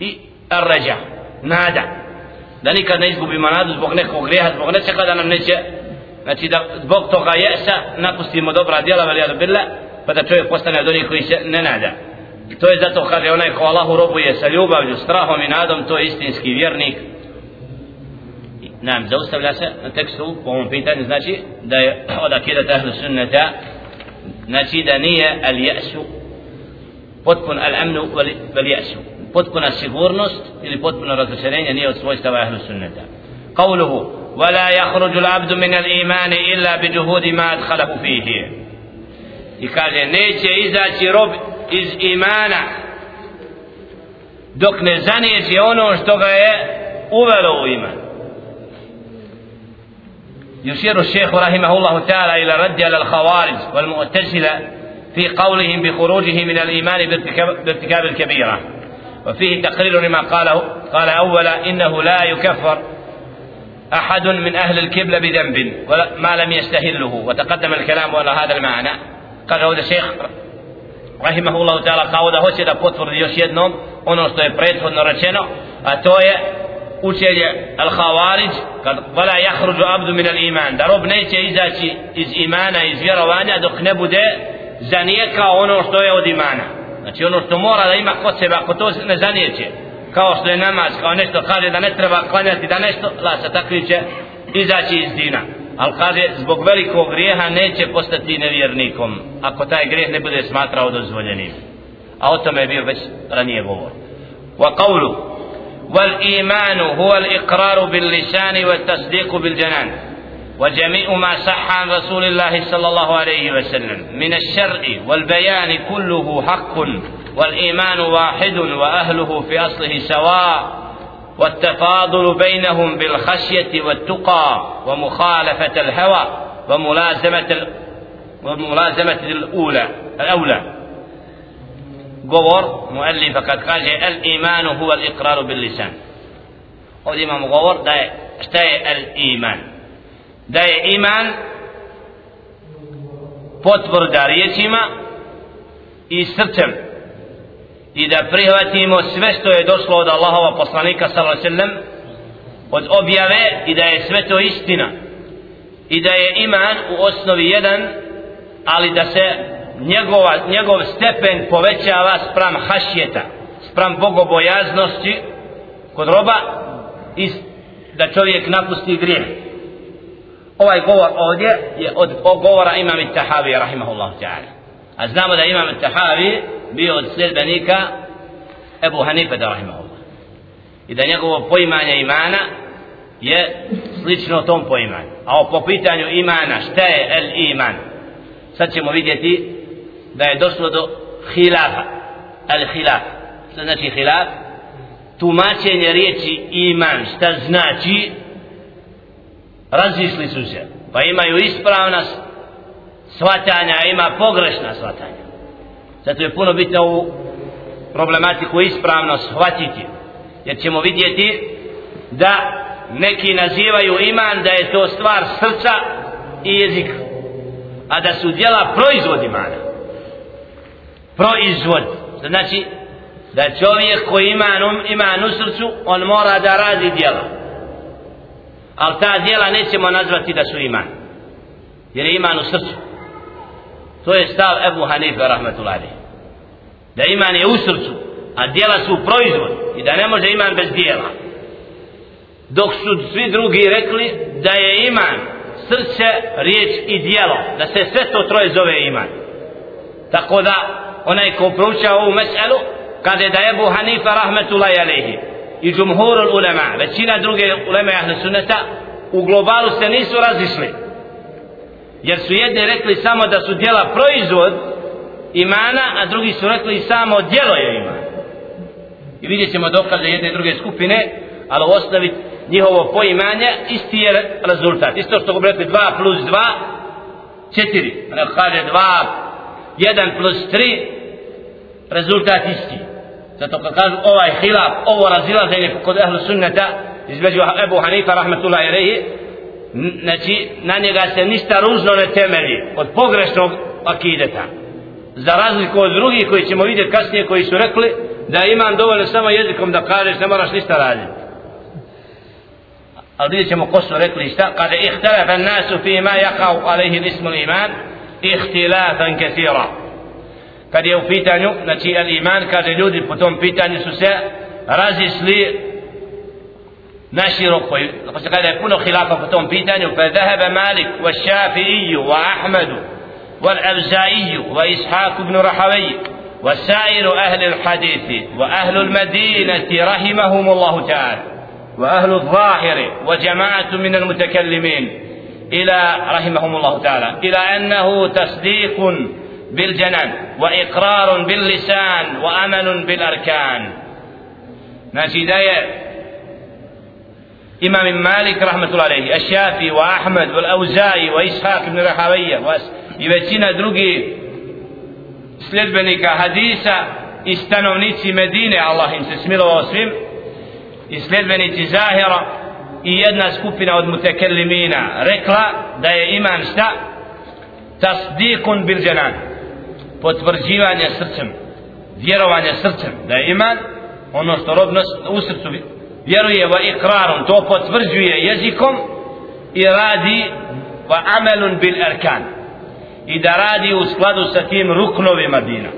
I arrađa nada. Da nikad ne izgubimo nadu zbog nekog grijeha zbog nečega da nam neće znači da zbog toga jesa napustimo dobra djela veli adu billah pa da čovjek postane od onih koji se ne nada. To je zato kaže onaj ko Allahu robuje sa ljubavlju, strahom i nadom to je istinski vjernik. Nam zaustavlja se na tekstu po ovom pitanju znači da je od akidata ahlu sunnata znači da nije al jesu potpun al amnu vel jesu potpuna sigurnost ili potpuno razočarenje nije od svojstava ahlu sunnata قوله ولا يخرج العبد من الإيمان إلا بجهود ما أدخله فيه i kaže neće izaći rob iz imana dok ne zanijeći ono što ga je uvelo u iman يشير الشيخ رحمه الله تعالى إلى رد على الخوارج والمعتزلة في قولهم بخروجه من الإيمان بارتكاب الكبيرة. وفيه تقرير لما قاله قال أولا إنه لا يكفر أحد من أهل الكبلة بذنب ما لم يستهله. وتقدم الكلام على هذا المعنى. kaže ovdje šeh rahimahullahu ta'ala kao da hoće da potvrdi još jednom ono što je prethodno rečeno učenje al-Khawarij kad vala jahruđu abdu min al-iman da rob neće izaći iz imana iz vjerovanja dok ne bude zanijekao ono što je od imana. Znači ono što mora da ima kod sebe ako to ne zanijeće kao što je namaz kao nešto kaže da ne treba klanjati da nešto la sa takvim će izaći iz dina. Ali kaže zbog velikog grijeha neće postati nevjernikom ako taj grijeh ne bude smatrao dozvoljenim. A o tome je bio već ranije govor. Wa qawlu bil lisani wa tasdiqu bil janan وجميع ما صح عن رسول الله صلى الله عليه وسلم من الشرع والبيان كله حق والإيمان واحد وأهله في أصله سواء والتفاضل بينهم بالخشية والتقى ومخالفة الهوى وملازمة وملازمة الأولى الأولى. Govor muallifa kad kaže al imanu huwa al iqraru bil lisan. Ovdje imamo govor da je šta je al iman? Da je iman potvrda riječima i srcem. I da prihvatimo sve što je došlo od Allahova poslanika sallallahu alejhi ve sellem od objave i da je sve to istina. I da je iman u osnovi jedan ali da se njegova, njegov stepen povećava spram hašjeta spram bogobojaznosti kod roba i da čovjek napusti grijeh. Ovaj govor ovdje je od govora imam Tahavi rahimahullah ta'ala. A znamo da imam Tahavi bio od sljedbenika Ebu Hanife da rahimahullah i da njegovo poimanje imana je slično tom poimanju. A o po pitanju imana šta je el iman? Sad ćemo vidjeti da je došlo do hilafa. Al hilaf što znači hilaf tumačenje riječi iman. Šta znači? Razisli su se. Pa imaju ispravna svatanja ima pogrešna svatanja zato je puno bitno ovu problematiku ispravno shvatiti. Jer ćemo vidjeti da neki nazivaju iman da je to stvar srca i jezika a da su djela proizvod imana proizvod. Znači da čovjek koji ima ima u srcu on mora da radi djela ali ta djela nećemo nazvati da su iman. Jer je iman u srcu. To je stav Ebu Hanife rahmetullahi da iman je u srcu a djela su proizvod i da ne može iman bez djela. Dok su svi drugi rekli da je iman srce, riječ i djelo da se sve to troje zove iman. Tako da onaj ko proučava ovu meselu kaže da je Ebu Hanifa rahmetullahi alaihi i džumhurul ulema većina druge uleme ahle sunneta u globalu se nisu razišli. Jer su jedni rekli samo da su djela proizvod imana a drugi su rekli samo djelo je iman. I vidjet ćemo dokaze jedne i druge skupine ali u osnovi njihovo poimanje isti je rezultat. Isto što bi rekli 2 plus 2 4 kaže 2 1 plus 3 rezultat isti zato kad kažu ovaj hilaf ovo razilaženje kod ehlu sunneta između Ebu Hanifa rahmetullahi alaihi znači na njega se ništa ružno ne temeli od pogrešnog akideta za razliku od drugih koji ćemo vidjeti kasnije koji su rekli da imam dovoljno samo jezikom da kažeš ne moraš ništa raditi ali vidjet ćemo ko su rekli šta kada ihtilafa nasu fi ma jakau alaihi ismu iman ihtilafan kathira kad je u pitanju, znači el iman, kaže ljudi po tom pitanju su se razišli naširoko, pa se kada je puno hilafa po tom pitanju, pa zahaba Malik, wa Šafiju, wa Ahmedu, wa Al-Abzaiju, wa Ishaq ibn Rahavi, wa sairu ahli al-hadithi, wa ahlu al-Madinati, rahimahumullahu ta'ala, wa ahlu al-Zahiri, wa jama'atu min al-mutakallimin, ila rahimahum الله ta'ala ila أنه تصديق بالجنان وإقرار باللسان وأمل بالأركان. ناشي داية إمام مالك رحمة الله عليه الشافي وأحمد والأوزاي وإسحاق بن رحوية وإبتنا درقي سلدبنك حديثة استنونيت مدينة. الله إن تسميله وصفهم إسلدبنك زاهرة i jedna skupina od mutekellimina rekla da je iman šta tasdikun bil dženan potvrđivanje srcem vjerovanje srcem da je iman ono što robnost u srcu vjeruje va ikrarom to potvrđuje jezikom i radi va amelun bil erkan i da radi u skladu sa tim ruknovima dina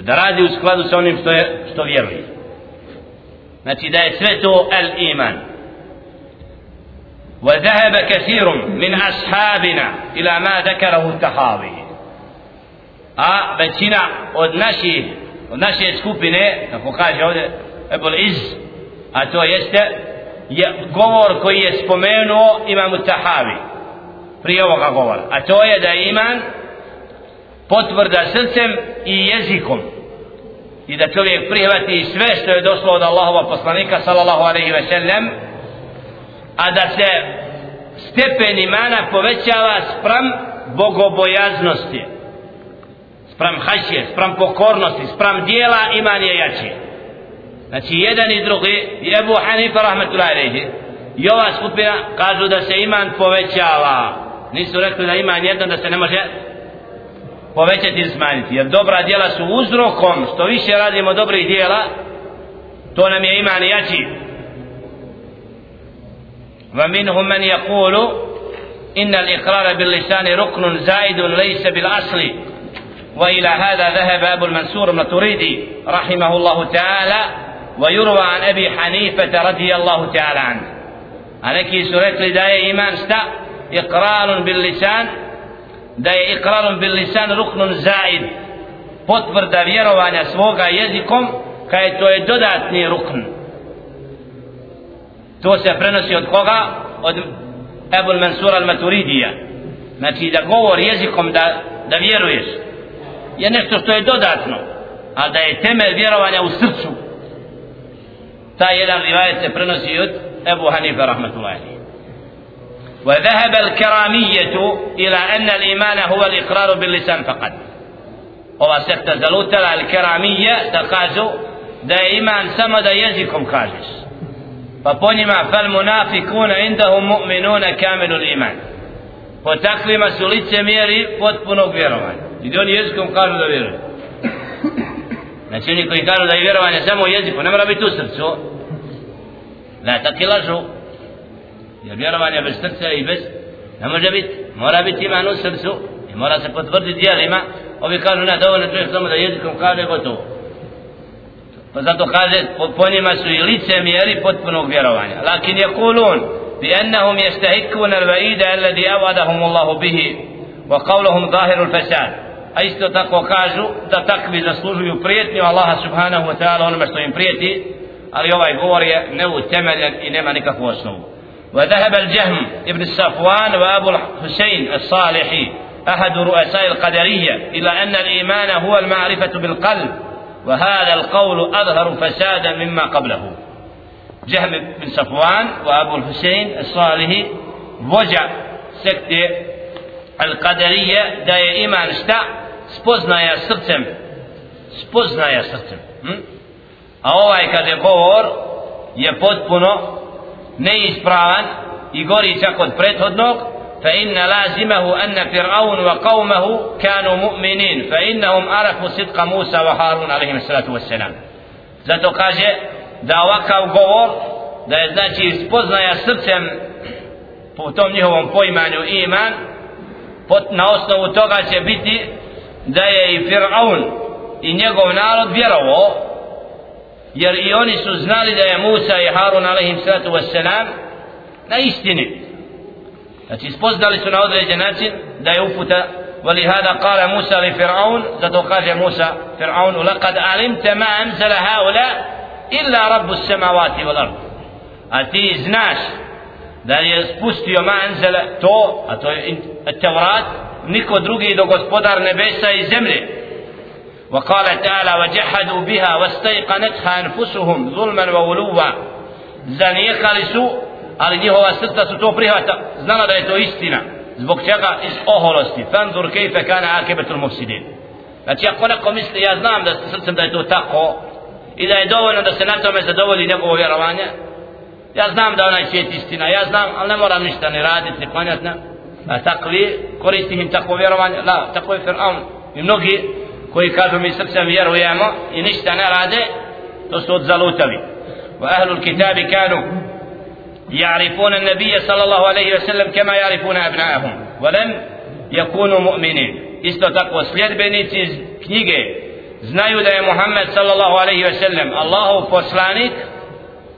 da radi u skladu sa onim što, je, što vjeruje znači da je sve to el iman وذهب كثير من أصحابنا إلى ما ذكره التخاوي a većina od naših od naše skupine kako kaže ovdje Ebul Iz a to jeste je govor koji je spomenuo imamu Tahavi prije ovoga govora a to je da je iman potvrda srcem i jezikom i da čovjek prihvati sve što je došlo od Allahova poslanika sallallahu alaihi ve sellem a da se stepen imana povećava spram bogobojaznosti sprem hašje, sprem pokornosti sprem dijela iman je jači znači jedan i drugi i Ebu Hanifa rahmetullahi alaihi i ova skupina kažu da se iman povećava nisu rekli da iman jedan da se ne može povećati ili smanjiti jer dobra djela su uzrokom što više radimo dobrih djela to nam je iman jači ومنهم من يقول إن الإقرار باللسان ركن زائد ليس بالأصل وإلى هذا ذهب أبو المنصور بن تريدي رحمه الله تعالى ويروى عن أبي حنيفة رضي الله تعالى عنه. أنك سريت لداي إيمان ستا إقرار باللسان داي إقرار باللسان ركن زائد. potvrda da vjerovanja أسوغا يزيكم kaj to je dodatni rukn to أبو المنصور od koga? od يزيكم Mansur al-Maturidija znači je nešto što je dodatno a da je temel vjerovanja u srcu ta jedan rivajet se prenosi od Ebu Hanife rahmatullahi وذهب الكرامية إلى أن الإيمان هو الإقرار باللسان فقط ova sekta zalutala al-keramije da kažu da je iman samo da jezikom kažeš pa po njima fal munafikuna indahum mu'minuna kamilul iman po takvima su lice mjeri potpunog vjerovanja i oni jezikom kažu da vjeruju znači oni koji kažu da je vjerovanje samo jeziku ne mora biti u srcu ne tako lažu jer vjerovanje bez srca i bez ne može biti, mora biti iman u srcu i mora se potvrditi dijelima ovi kažu ne, dovoljno čovjek samo da jezikom kaže gotovo pa zato kaže po, po njima su i lice mjeri potpunog vjerovanja lakin je kulun bi ennahum jestahikun al vaida alladhi avadahum Allahu bihi wa qavluhum zahiru fasad a isto tako kažu da takvi zaslužuju prijetnju Allaha subhanahu wa ta'ala onome što im prijeti ali ovaj govor je neutemeljen i nema nikakvu osnovu. وذهب الجهم ابن الصفوان وابو الحسين الصالحي احد رؤساء القدريه إلى ان الايمان هو المعرفه بالقلب وهذا القول اظهر فسادا مما قبله جهم بن صفوان وابو الحسين الصالحي وجع سكت القدريه دا je iman šta spoznaja srcem spoznaja srcem hm? a ovaj kad je govor je potpuno neispravan i gori čak od prethodnog فإن لازمه أن فرعون وقومه كانوا مؤمنين فإنهم عرفوا صدق موسى وهارون عليهم الصلاة والسلام zato kaže da ovakav govor da je znači spoznaja srcem po tom njihovom poimanju iman pot, na osnovu toga će biti da je i Fir'aun i njegov narod vjerovo jer i oni su znali da je Musa i Harun alaihim sallatu wassalam na istini znači spoznali su na određen način da je uputa ولهذا قال موسى لفرعون zato kaže Musa Fir'aunu لقد علمت ما أنزل هؤلاء إلا رب السماوات والأرض a ti znaš da je spustio ma anzala to a to je Tevrat niko drugi do gospodar nebesa i zemlje وقال تعالى وجحدوا بها واستيقنتها أنفسهم ظلما وولوا zanijekali su ali njihova srca su to prihvata znala da je to istina zbog čega iz oholosti fanzur kejfe kana akebetul mufsidin znači ako neko misli ja znam da srcem da je to tako i da je dovoljno da se na tome zadovolji njegovo vjerovanje ja znam da onaj svijet istina ja znam ali ne moram ništa ni raditi ni klanjati a takvi koristi im tako vjerovanje la tako je Fir'aun i mnogi koji kažu mi srcem vjerujemo i ništa ne rade to su odzalutali wa ahlul kitabi kanu يعرفون النبي صلى الله عليه وسلم كما يعرفون أبناءهم ولم يكونوا مؤمنين isto tako sljedbenici iz knjige znaju da je Muhammed sallallahu alaihi ve sellem Allahov poslanik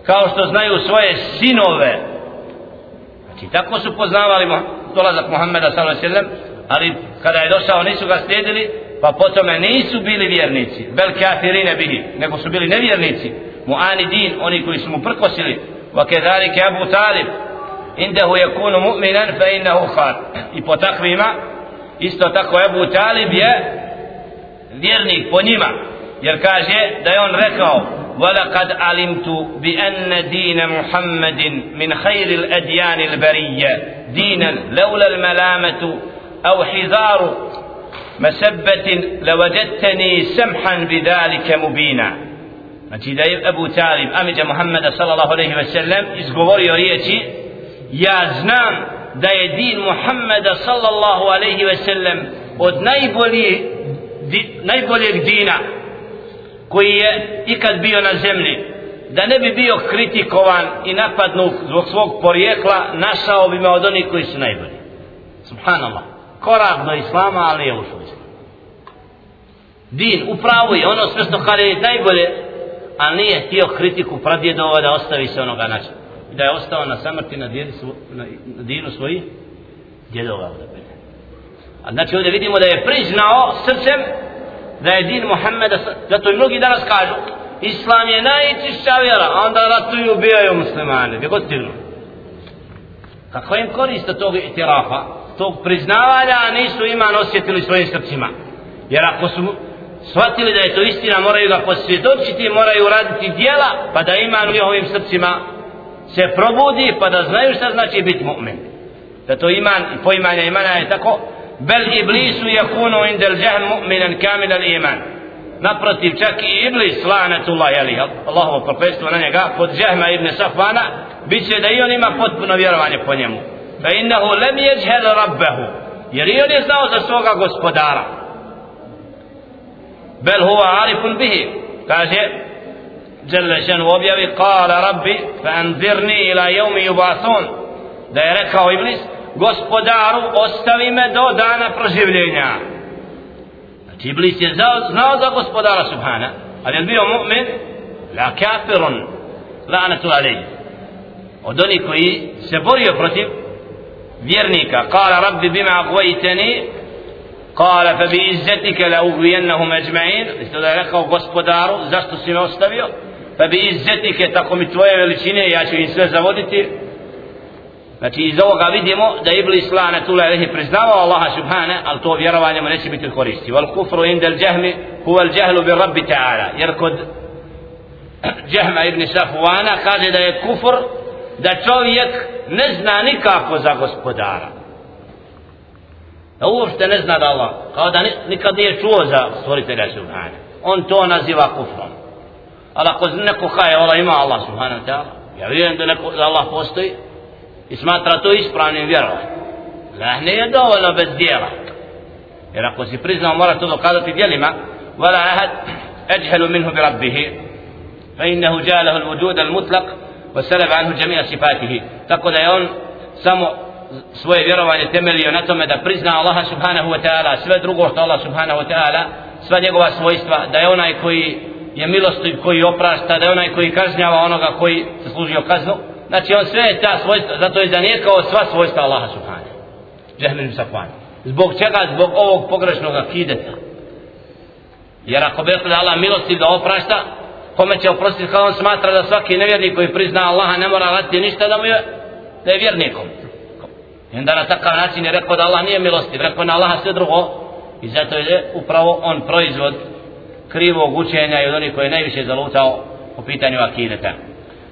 kao što znaju svoje sinove. Znači tako su poznavali dolazak Muhammeda sallallahu ve sellem ali kada je došao nisu ga slijedili pa potom nisu bili vjernici. Bel kafirine bihi nego su bili nevjernici. Muani din oni koji su mu prkosili. Wa kedalike Abu Talib. Indahu yakunu mu'minan fa innahu khar i po takvima isto tako Abu Talib je vjernik po njima. Jer kaže da je on rekao ولقد علمت بأن دين محمد من خير الأديان البرية. دينا لولا الملامة أو حذار مسبة لوجدتني سمحا بذلك مبينا. أتيت أبو تالب أمج محمد صلى الله عليه وسلم إزغور يريتي يا زنام دا دين محمد صلى الله عليه وسلم od najboljih najboljeg dina koji je ikad bio na zemlji da ne bi bio kritikovan i napadnut zbog svog porijekla našao bi me od onih koji su najbolji. Subhanallah. Korak do islama ali je ušao islam. Din upravo je ono sve što kada je najbolje a nije htio kritiku pradjedova da ostavi se onoga način da je ostao na samrti na, djedi, na, na dinu svojih djedova. A znači ovdje vidimo da je priznao srcem da je din Muhammeda zato i mnogi danas kažu Islam je najčišća vjera a onda ratuju i ubijaju muslimane gdje god stignu. Kako im koriste tog itirafa tog priznavanja a nisu iman osjetili svojim srcima. Jer ako su shvatili da je to istina moraju ga posvjedočiti moraju raditi dijela pa da iman u njihovim srcima se probudi pa da znaju šta znači biti mu'min. Da to iman i poimanje imana je tako bel iblisu yakunu inda al-jahl mu'minan kamil al-iman naprotiv čak i iblis lanatullah jeli Allahovo prokletstvo na njega kod Jahma ibn Safvana biće da i on ima potpuno vjerovanje po njemu fa innahu lam yajhal rabbahu jer i on je znao za svoga gospodara bel huwa arifun bihi kaže جل شأنه objavi قال ربي فأنذرني إلى يوم يبعثون da je rekao iblis gospodaru ostavi me do dana proživljenja. Znači iblis je znao, znao za gospodara subhana ali je bio mu'min la kafirun la'natu alej od onih koji se borio protiv vjernika. Kala rabbi bima agvajteni kala fa bi izzetike la ugvijennahum ajma'in. Isto da je rekao gospodaru zašto si me ostavio? Fa bi izzetike tako mi tvoje veličine ja ću im sve zavoditi. Znači iz ovoga vidimo da Iblis lana tula je priznavao Allaha subhana, ali to vjerovanje mu neće biti koristi. Wal kufru inda al jahmi huwa al jahlu bi rabbi ta'ala. Jer kod Jahma ibn Safwana kaže da je kufr da čovjek ne zna nikako za gospodara. Da uopšte ne zna da Allah, kao da nikad nije čuo za stvoritelja subhana. On to naziva kufrom. Ali ako neko kaje, Allah ima Allah Subhana ta'ala, ja vidim da, neko, da Allah postoji, i smatra to ispravnim vjerovanjem. La ne je dovoljno bez dijela. Jer ako si priznao mora to dokazati dijelima, ولا أحد أجهل منه بربه فإنه جاله الوجود المطلق وسلب عنه جميع صفاته tako da je on samo svoje vjerovanje temelio na tome da prizna Allaha subhanahu wa ta'ala sve drugo što Allah subhanahu wa ta'ala sva njegova svojstva da je onaj koji je milostiv koji oprašta da je onaj koji kažnjava onoga koji se služio kaznu znači on sve ta svojstva, zato je zanijekao sva svojstva Allaha subhanahu. Džehmin Safvan. Zbog čega? Zbog ovog pogrešnog akideta. Jer ako bi rekli Allah milosti da oprašta, kome će oprostiti kao on smatra da svaki nevjernik koji prizna Allaha ne mora raditi ništa da mu je, da je vjernikom. I onda na takav način je rekao da Allah nije milosti, rekao na Allaha sve drugo i zato je upravo on proizvod krivog učenja i od onih koji je najviše zalutao po pitanju akideta.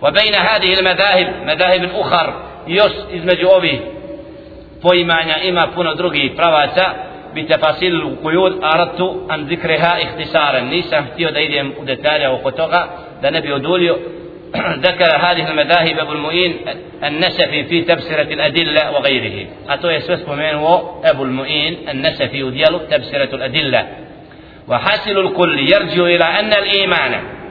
وبين هذه المذاهب مذاهب أخر يس ovih poimanja ima puno drugih pravaca بتفاصيل القيود أردت أن ذكرها اختصارا. u detalje oko toga da ne bi odulio. ذكر هذه المذاهب أبو المؤين النسفي في تبصرة الأدلة وغيره. أتو يسوس منه أبو المؤين النسفي ودياله تبصرة الأدلة. وحاصل الكل يرجع إلى أن الإيمان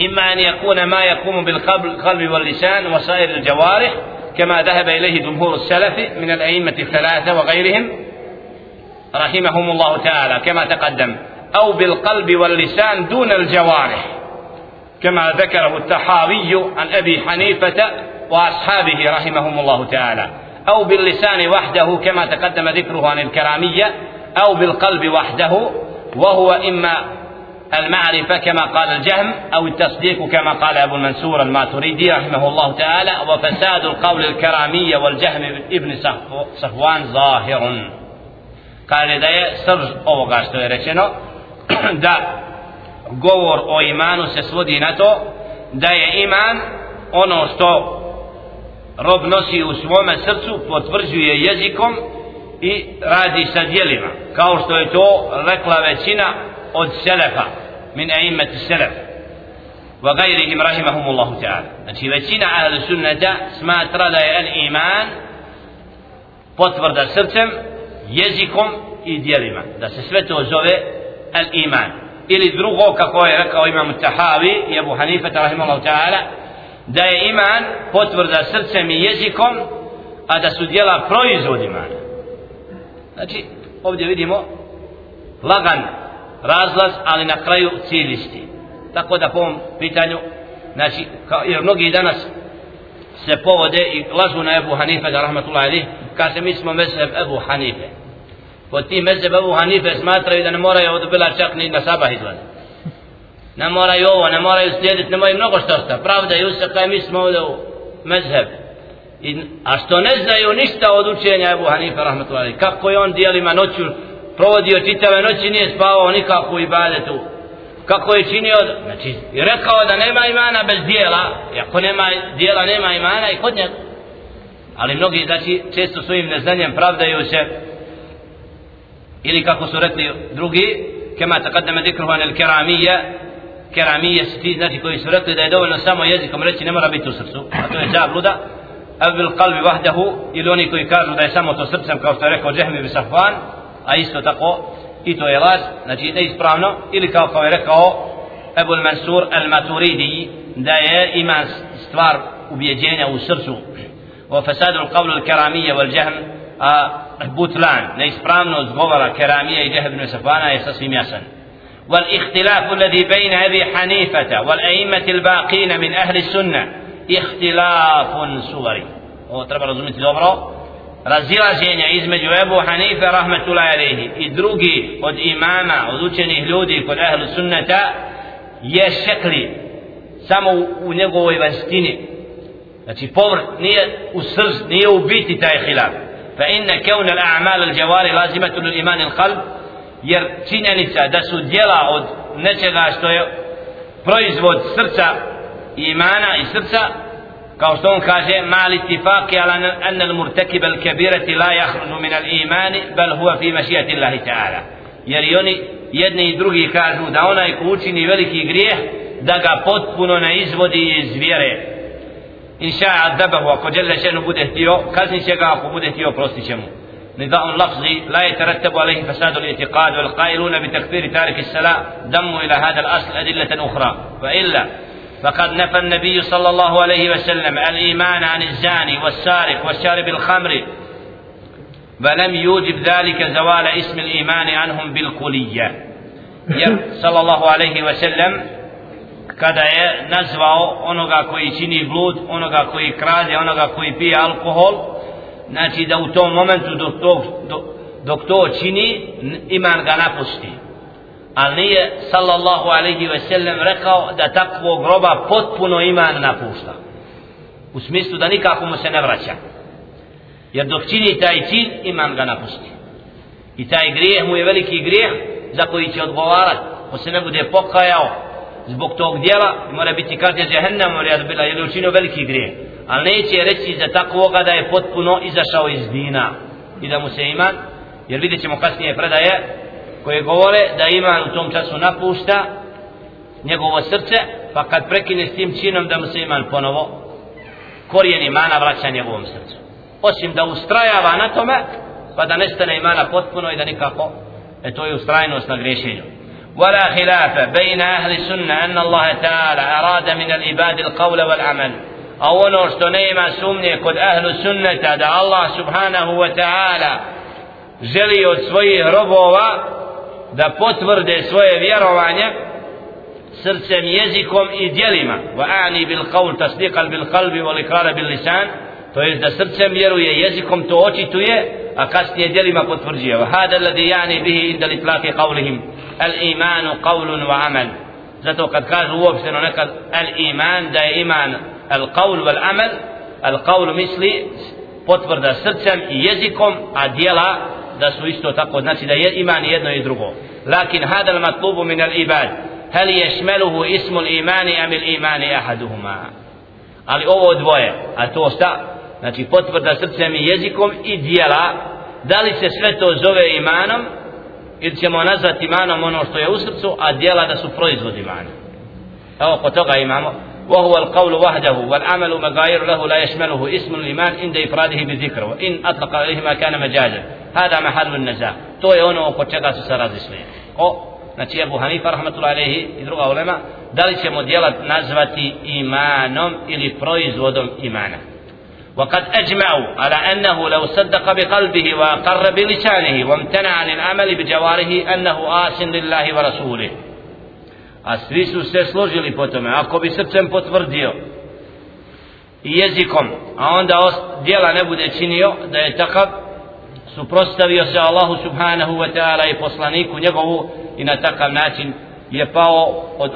إما أن يكون ما يقوم بالقلب واللسان وسائر الجوارح كما ذهب إليه جمهور السلف من الأئمة الثلاثة وغيرهم رحمهم الله تعالى كما تقدم. أو بالقلب واللسان دون الجوارح كما ذكره التحاوي عن أبي حنيفة وأصحابه رحمهم الله تعالى. أو باللسان وحده كما تقدم ذكره عن الكرامية أو بالقلب وحده وهو إما المعرفة كما قال الجهم أو التصديق كما قال أبو المنصور الماتريدي رحمه الله تعالى وفساد القول الكرامية والجهم ابن صفوان ظاهر. قال إذا سر أو غاشتو يرشنو دا قور أو إيمان سسودي نتو دا إيمان أنو ستو رب نسي أسوام سرسو فتفرجو يزيكم. i radi sa dijelima kao što je to rekla većina od selefa min aimati selef wa gajrihim rahimahumullahu ta'ala. Znači većina ahli sunnata smatra da je al iman potvrda srcem jezikom i dijelima da se sve to zove al iman. Ili drugo kako je rekao imam Tahavi i Abu Hanifa rahimahullahu ta'ala da je iman potvrda srcem i jezikom a da su dijela proizvod imana. Znači ovdje vidimo lagan razlaz ali na kraju cilisti tako da po ovom pitanju znači kao, jer mnogi danas se povode i lažu na Ebu Hanife da rahmatullahi alih kaže mi smo mezheb Ebu Hanife pod tim mezheb Ebu Hanife smatraju da ne moraju od bila čak ni na sabah izlazi ne moraju ovo, ne moraju slijediti, ne moraju mnogo što sta. Pravda je usta kaj mi smo ovdje u mezheb. I, a što ne znaju ništa od učenja Ebu Hanife, rahmatullahi, kako je on dijelima noću provodio čitave noći, nije spavao nikakvu ibadetu. Kako je činio, znači, i rekao da nema imana bez dijela, i ako nema dijela, nema imana i kod njega. Ali mnogi, znači, često svojim neznanjem pravdaju se, ili kako su rekli drugi, kema taqaddama dikruhu anil keramije, keramije su ti znači koji su rekli da je dovoljno samo jezikom reći ne mora biti u srcu a to je zabluda a bil kalbi vahdahu ili oni koji kažu da je samo to srcem kao što je rekao Džehmi bi Safvan a isto tako i to je laž znači neispravno ili kao kao je rekao Ebu Mansur al-Maturidi da je ima stvar ubjeđenja u srcu wa fasadu al-qavlu al-keramije wal-Džehm a butlan neispravno zgovara keramije i Džehmi bi Safvana je sasvim jasan والاختلاف الذي بين أبي حنيفة والأئمة الباقين من أهل السنة اختلاف صغري هو ترى razumjeti dobro razilaženja između Ebu Hanife rahmetullahi alaihi i drugi od imama, od učenih ljudi kod ehlu sunnata je šekli samo u, u njegovoj vanstini znači povrt nije u srž, nije u biti taj hilaf. Fa inna keuna al-a'mal al-jawari lazimatu lil-iman al-qalb jer činjenica da su djela od nečega što je proizvod srca imana i srca kao što on kaže mali tifaki ala anna al murtakib al kabirati la yakhruju min al iman bal huwa fi mashiyati Allah ta'ala jer i oni jedni i drugi kažu da onaj ko učini veliki grijeh da ga potpuno ne izvodi iz vjere inša adabahu ako djela šenu bude htio kazni će ga ako bude htio prostit će mu نداء لفظي لا يترتب عليه فساد الاعتقاد والقائلون بتكفير تارك الصلاة دموا إلى هذا الأصل أدلة أخرى وإلا فقد نفى النبي صلى الله عليه وسلم الإيمان عن الزاني والسارق والشارب الخمر ولم يوجب ذلك زوال اسم الإيمان عنهم بالكلية صلى الله عليه وسلم kada je nazvao onoga koji čini blud, onoga koji krade, onoga koji pije alkohol, znači da u tom momentu dok to, dok to čini, iman ga napusti. Ali nije sallallahu alaihi ve sellem rekao da takvo groba potpuno iman napušta. U smislu da nikako mu se ne vraća. Jer dok čini taj cilj iman ga napusti. I taj grijeh mu je veliki grijeh za koji će odgovarati ko se ne bude pokajao zbog tog dijela mora biti kaznja džehennem jer je učinio veliki grijeh. Ali neće reći za takvoga da je potpuno izašao iz dina i da mu se iman jer vidjet ćemo kasnije predaje koje govore da iman u tom času napušta njegovo srce pa kad prekine s tim činom da mu se iman ponovo korijen imana vraća njegovom srcu osim da ustrajava na tome pa da nestane imana potpuno i da nikako e to je ustrajnost na grešenju ولا خلاف بين أهل السنة أن الله تعالى أراد من العباد القول والعمل a ono što nema sumnje kod ahlu sunneta da Allah subhanahu wa ta'ala želi od svojih robova da potvrde svoje vjerovanje srcem, jezikom i djelima. Wa ani bil qawl tasdiqan bil qalbi wa iqrar bil lisan. To jest da srcem vjeruje jezikom to očituje a kasnije djelima potvrđuje. Wa hada alladhi yani bihi inda litlaqi qawlihim. Al iman qawl wa amal. Zato kad kažu uopšteno nekad al iman da je iman al qawl wal amal al qawl misli potvrda srcem i jezikom a djela da su isto tako znači da je iman jedno i drugo. Lakin hada al matlubu min al ibad. Hal yashmaluhu ismu al imani am al imani ahaduhuma? Ali ovo dvoje a to šta? Znači potvrda srcem i jezikom i djela da li se sve to zove imanom ili ćemo nazvati imanom ono što je u srcu a djela da su proizvod imana. Evo po toga imamo وهو القول وحده والعمل مغاير له لا يشمله اسم الإيمان عند إفراده بذكر وإن أطلق عليه ما كان مجازا. هذا محل النزاع. to je ono oko čega su se različili o znači Abu Hanifa rahmatullahi alejhi i druga ulema da li ćemo djela nazvati imanom وقد أجمعوا على أنه لو صدق بقلبه وأقر بلسانه وامتنع عن العمل بجواره أنه آس لله ورسوله. A svi su se složili po tome ako bi srcem potvrdio i jezikom a onda djela ne bude činio da je takav suprostavio se Allahu subhanahu wa ta'ala i poslaniku njegovu i na takav način je pao od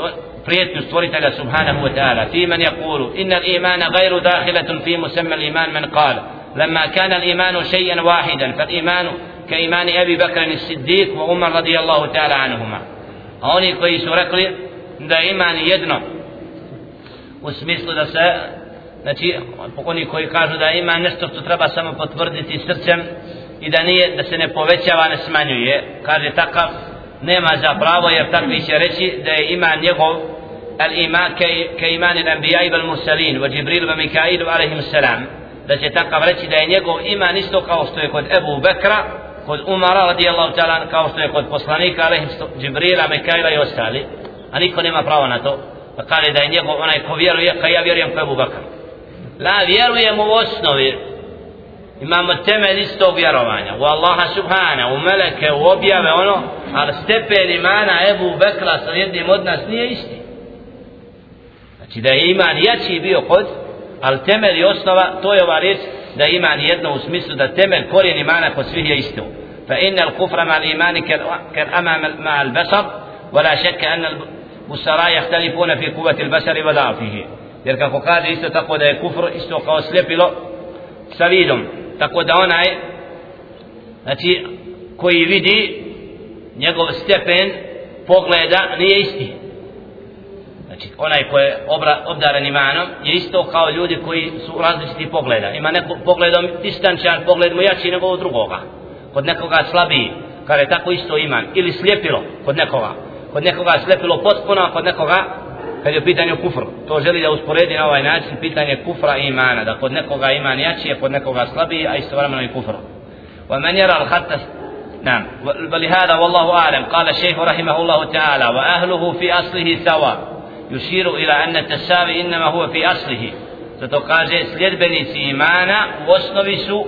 prijetnju stvoritelja subhanahu wa ta'ala fi man yakulu inna al-imana ghayru dakhilatun fi musamma al-iman man qala لما كان الإيمان شيئا واحدا فالإيمان كإيمان أبي بكر الصديق وعمر رضي الله تعالى عنهما a oni koji su rekli da iman jedno u smislu da se znači oni koji kažu da ima nešto što treba samo potvrditi srcem i da nije da se ne povećava ne smanjuje. Kaže takav nema za pravo jer takvi će reći da je iman njegov al iman ke, iman il anbiya i bel mursalin wa Jibril wa Mikail alaihim salam. Da će takav reći da je njegov iman isto kao što je kod Ebu Bekra kod Umara radijallahu ta'ala kao što je kod poslanika alaihim Džibrila, Mikaila i ostali a niko nema pravo na to. Pa kaže da je njegov onaj ko vjeruje kao ja vjerujem kao Ebu Bekra la vjerujem u osnovi. Imamo temelj istog vjerovanja. U Allaha subhana, u meleke, u objave ono, ali stepen imana Ebu Bekra sa jednim od nas nije isti. Znači da je iman jači bio kod ali temelj i osnova to je ova riječ da iman jedno u smislu da temelj korijen imana kod svih je isto. Al-kufra ma al-imani kal amam ma al-basar ولا شك أن البصراء يختلفون في قوة البشر وضعفه jer kako kaže isto tako da je kufr isto kao slepilo sa vidom tako da onaj znači koji vidi njegov stepen pogleda nije isti znači onaj koji je obra, obdaren imanom je isto kao ljudi koji su različiti pogleda ima neko pogledom distančan pogled mu jači nego drugoga kod nekoga slabiji kada je tako isto iman ili slijepilo kod nekoga kod nekoga slepilo potpuno, a kod nekoga kad je pitanje kufr. To želi da usporedi na ovaj način pitanje kufra i imana, da kod nekoga iman jači, a kod nekoga slabiji, a istovremeno i kufr. ومن يرى الخط نعم ولهذا والله أعلم قال الشيخ رحمه الله تعالى وأهله في أصله سواء يشير إلى أن التساوي إنما هو في أصله zato kaže sljedbenici imana u osnovi su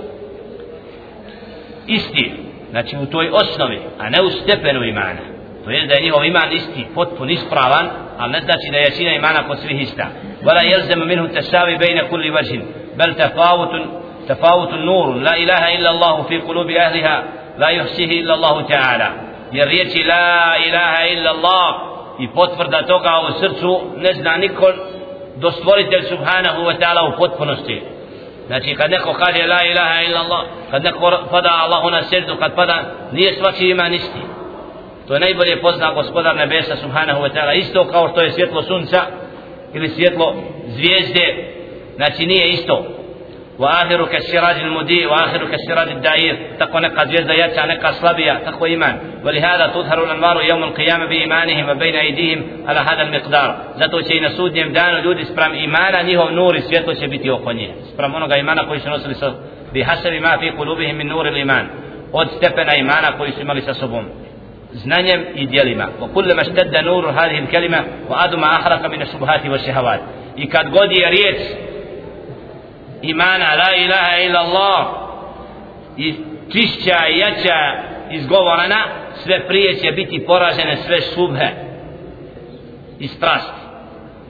isti znači u toj osnovi a ne u stepenu imana to je da je njihov iman isti, potpun, ispravan, ali ne znači da je jačina imana kod svih ista. Vala jelzem minhu tesavi bejne kulli važin, bel tefavutun, tefavutun nurun, la ilaha illa Allahu fi kulubi ahliha, la juhsihi illa Allahu ta'ala. Jer riječi la ilaha illa Allah i potvrda toga u srcu ne zna niko do stvoritelj subhanahu wa ta'ala u potpunosti. Znači kad neko kaže la ilaha illa Allah, kad neko pada Allahu na srdu, kad pada, nije svači iman isti to je najbolje pozna gospodar nebesa subhanahu wa ta'ala. Isto kao što je svjetlo sunca ili svjetlo zvijezde. Znači nije isto. وآخره كالسراج المديء وآخره كالسراج الدائير. تقوى نقا زيزة يرتع نقا صلبية تقوى إيمان. ولهذا تظهر الأنوار يوم القيامة بإيمانهم وبين أيديهم على هذا المقدار. زاتو شيء نسود يمدان وجود إسبرام. إيمانا نيهو نور سيطو شيء وقنية إسبرام أنه إيمانا كوي سنوصل بحسب ما في قلوبهم من نور الإيمان. od stepena imana koji su imali sa sobom znanjem i djelima wa kullama shtadda nuru hadhihi al-kalima i kad god je riječ imana la ilaha ila Allah i čišća i jača izgovorana sve prije će biti poražene sve šubhe i strasti.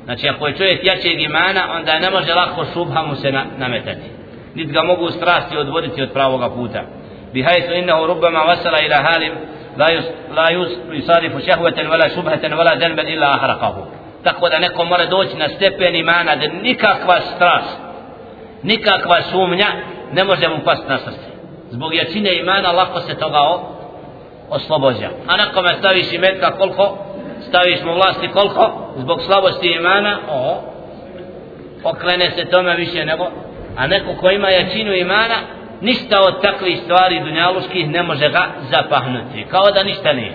Znači ako je čovjek jačeg imana onda ne može lako šubha mu se na, nametati. Nit ga mogu strasti odvoditi od pravoga puta. Bihajtu innehu rubbama vasara ila halim la yus la yus yusarifu shahwatan wala shubhatan wala dhanban illa ahraqahu tako da neko mora doći na stepen imana da nikakva strast nikakva sumnja ne može mu pasti na srce zbog jačine imana lako se toga oslobođa a na kome staviš i metka koliko staviš mu vlasti koliko zbog slabosti imana o okrene se tome više nego a neko ko ima jačinu imana ništa od takvih stvari dunjaluških ne može ga zapahnuti kao da ništa nije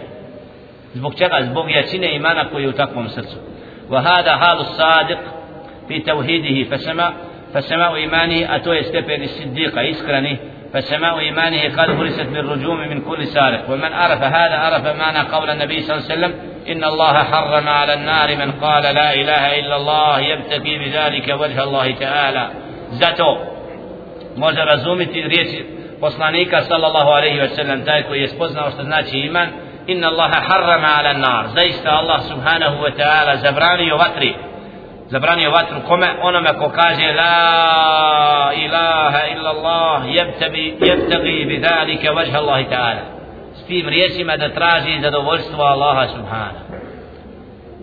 zbog čega zbog jačine imana koji je u takvom srcu وهذا حال الصادق في توحيده فسمع فسماء إيمانه أتو يستبين الصديق إسكرني. فسماء إيمانه قد فرست بالرجوم من كل سارق. ومن عرف هذا عرف معنى قول النبي صلى الله عليه وسلم إن الله حرم على النار من قال لا إله إلا الله يبتغي بذلك وجه الله تعالى. Poslanika sallallahu alaihi wa sallam taj koji je spoznao što znači iman. Inna Allaha harrama ala nar. Zaista Allah subhanahu wa ta'ala zabranio vatri. Zabranio vatru kome? Onome ko kaže la ilaha illa Allah jebtabi yabtagi bi dhalika vajha Allahi ta'ala. S tim riječima da traži zadovoljstvo Allaha subhana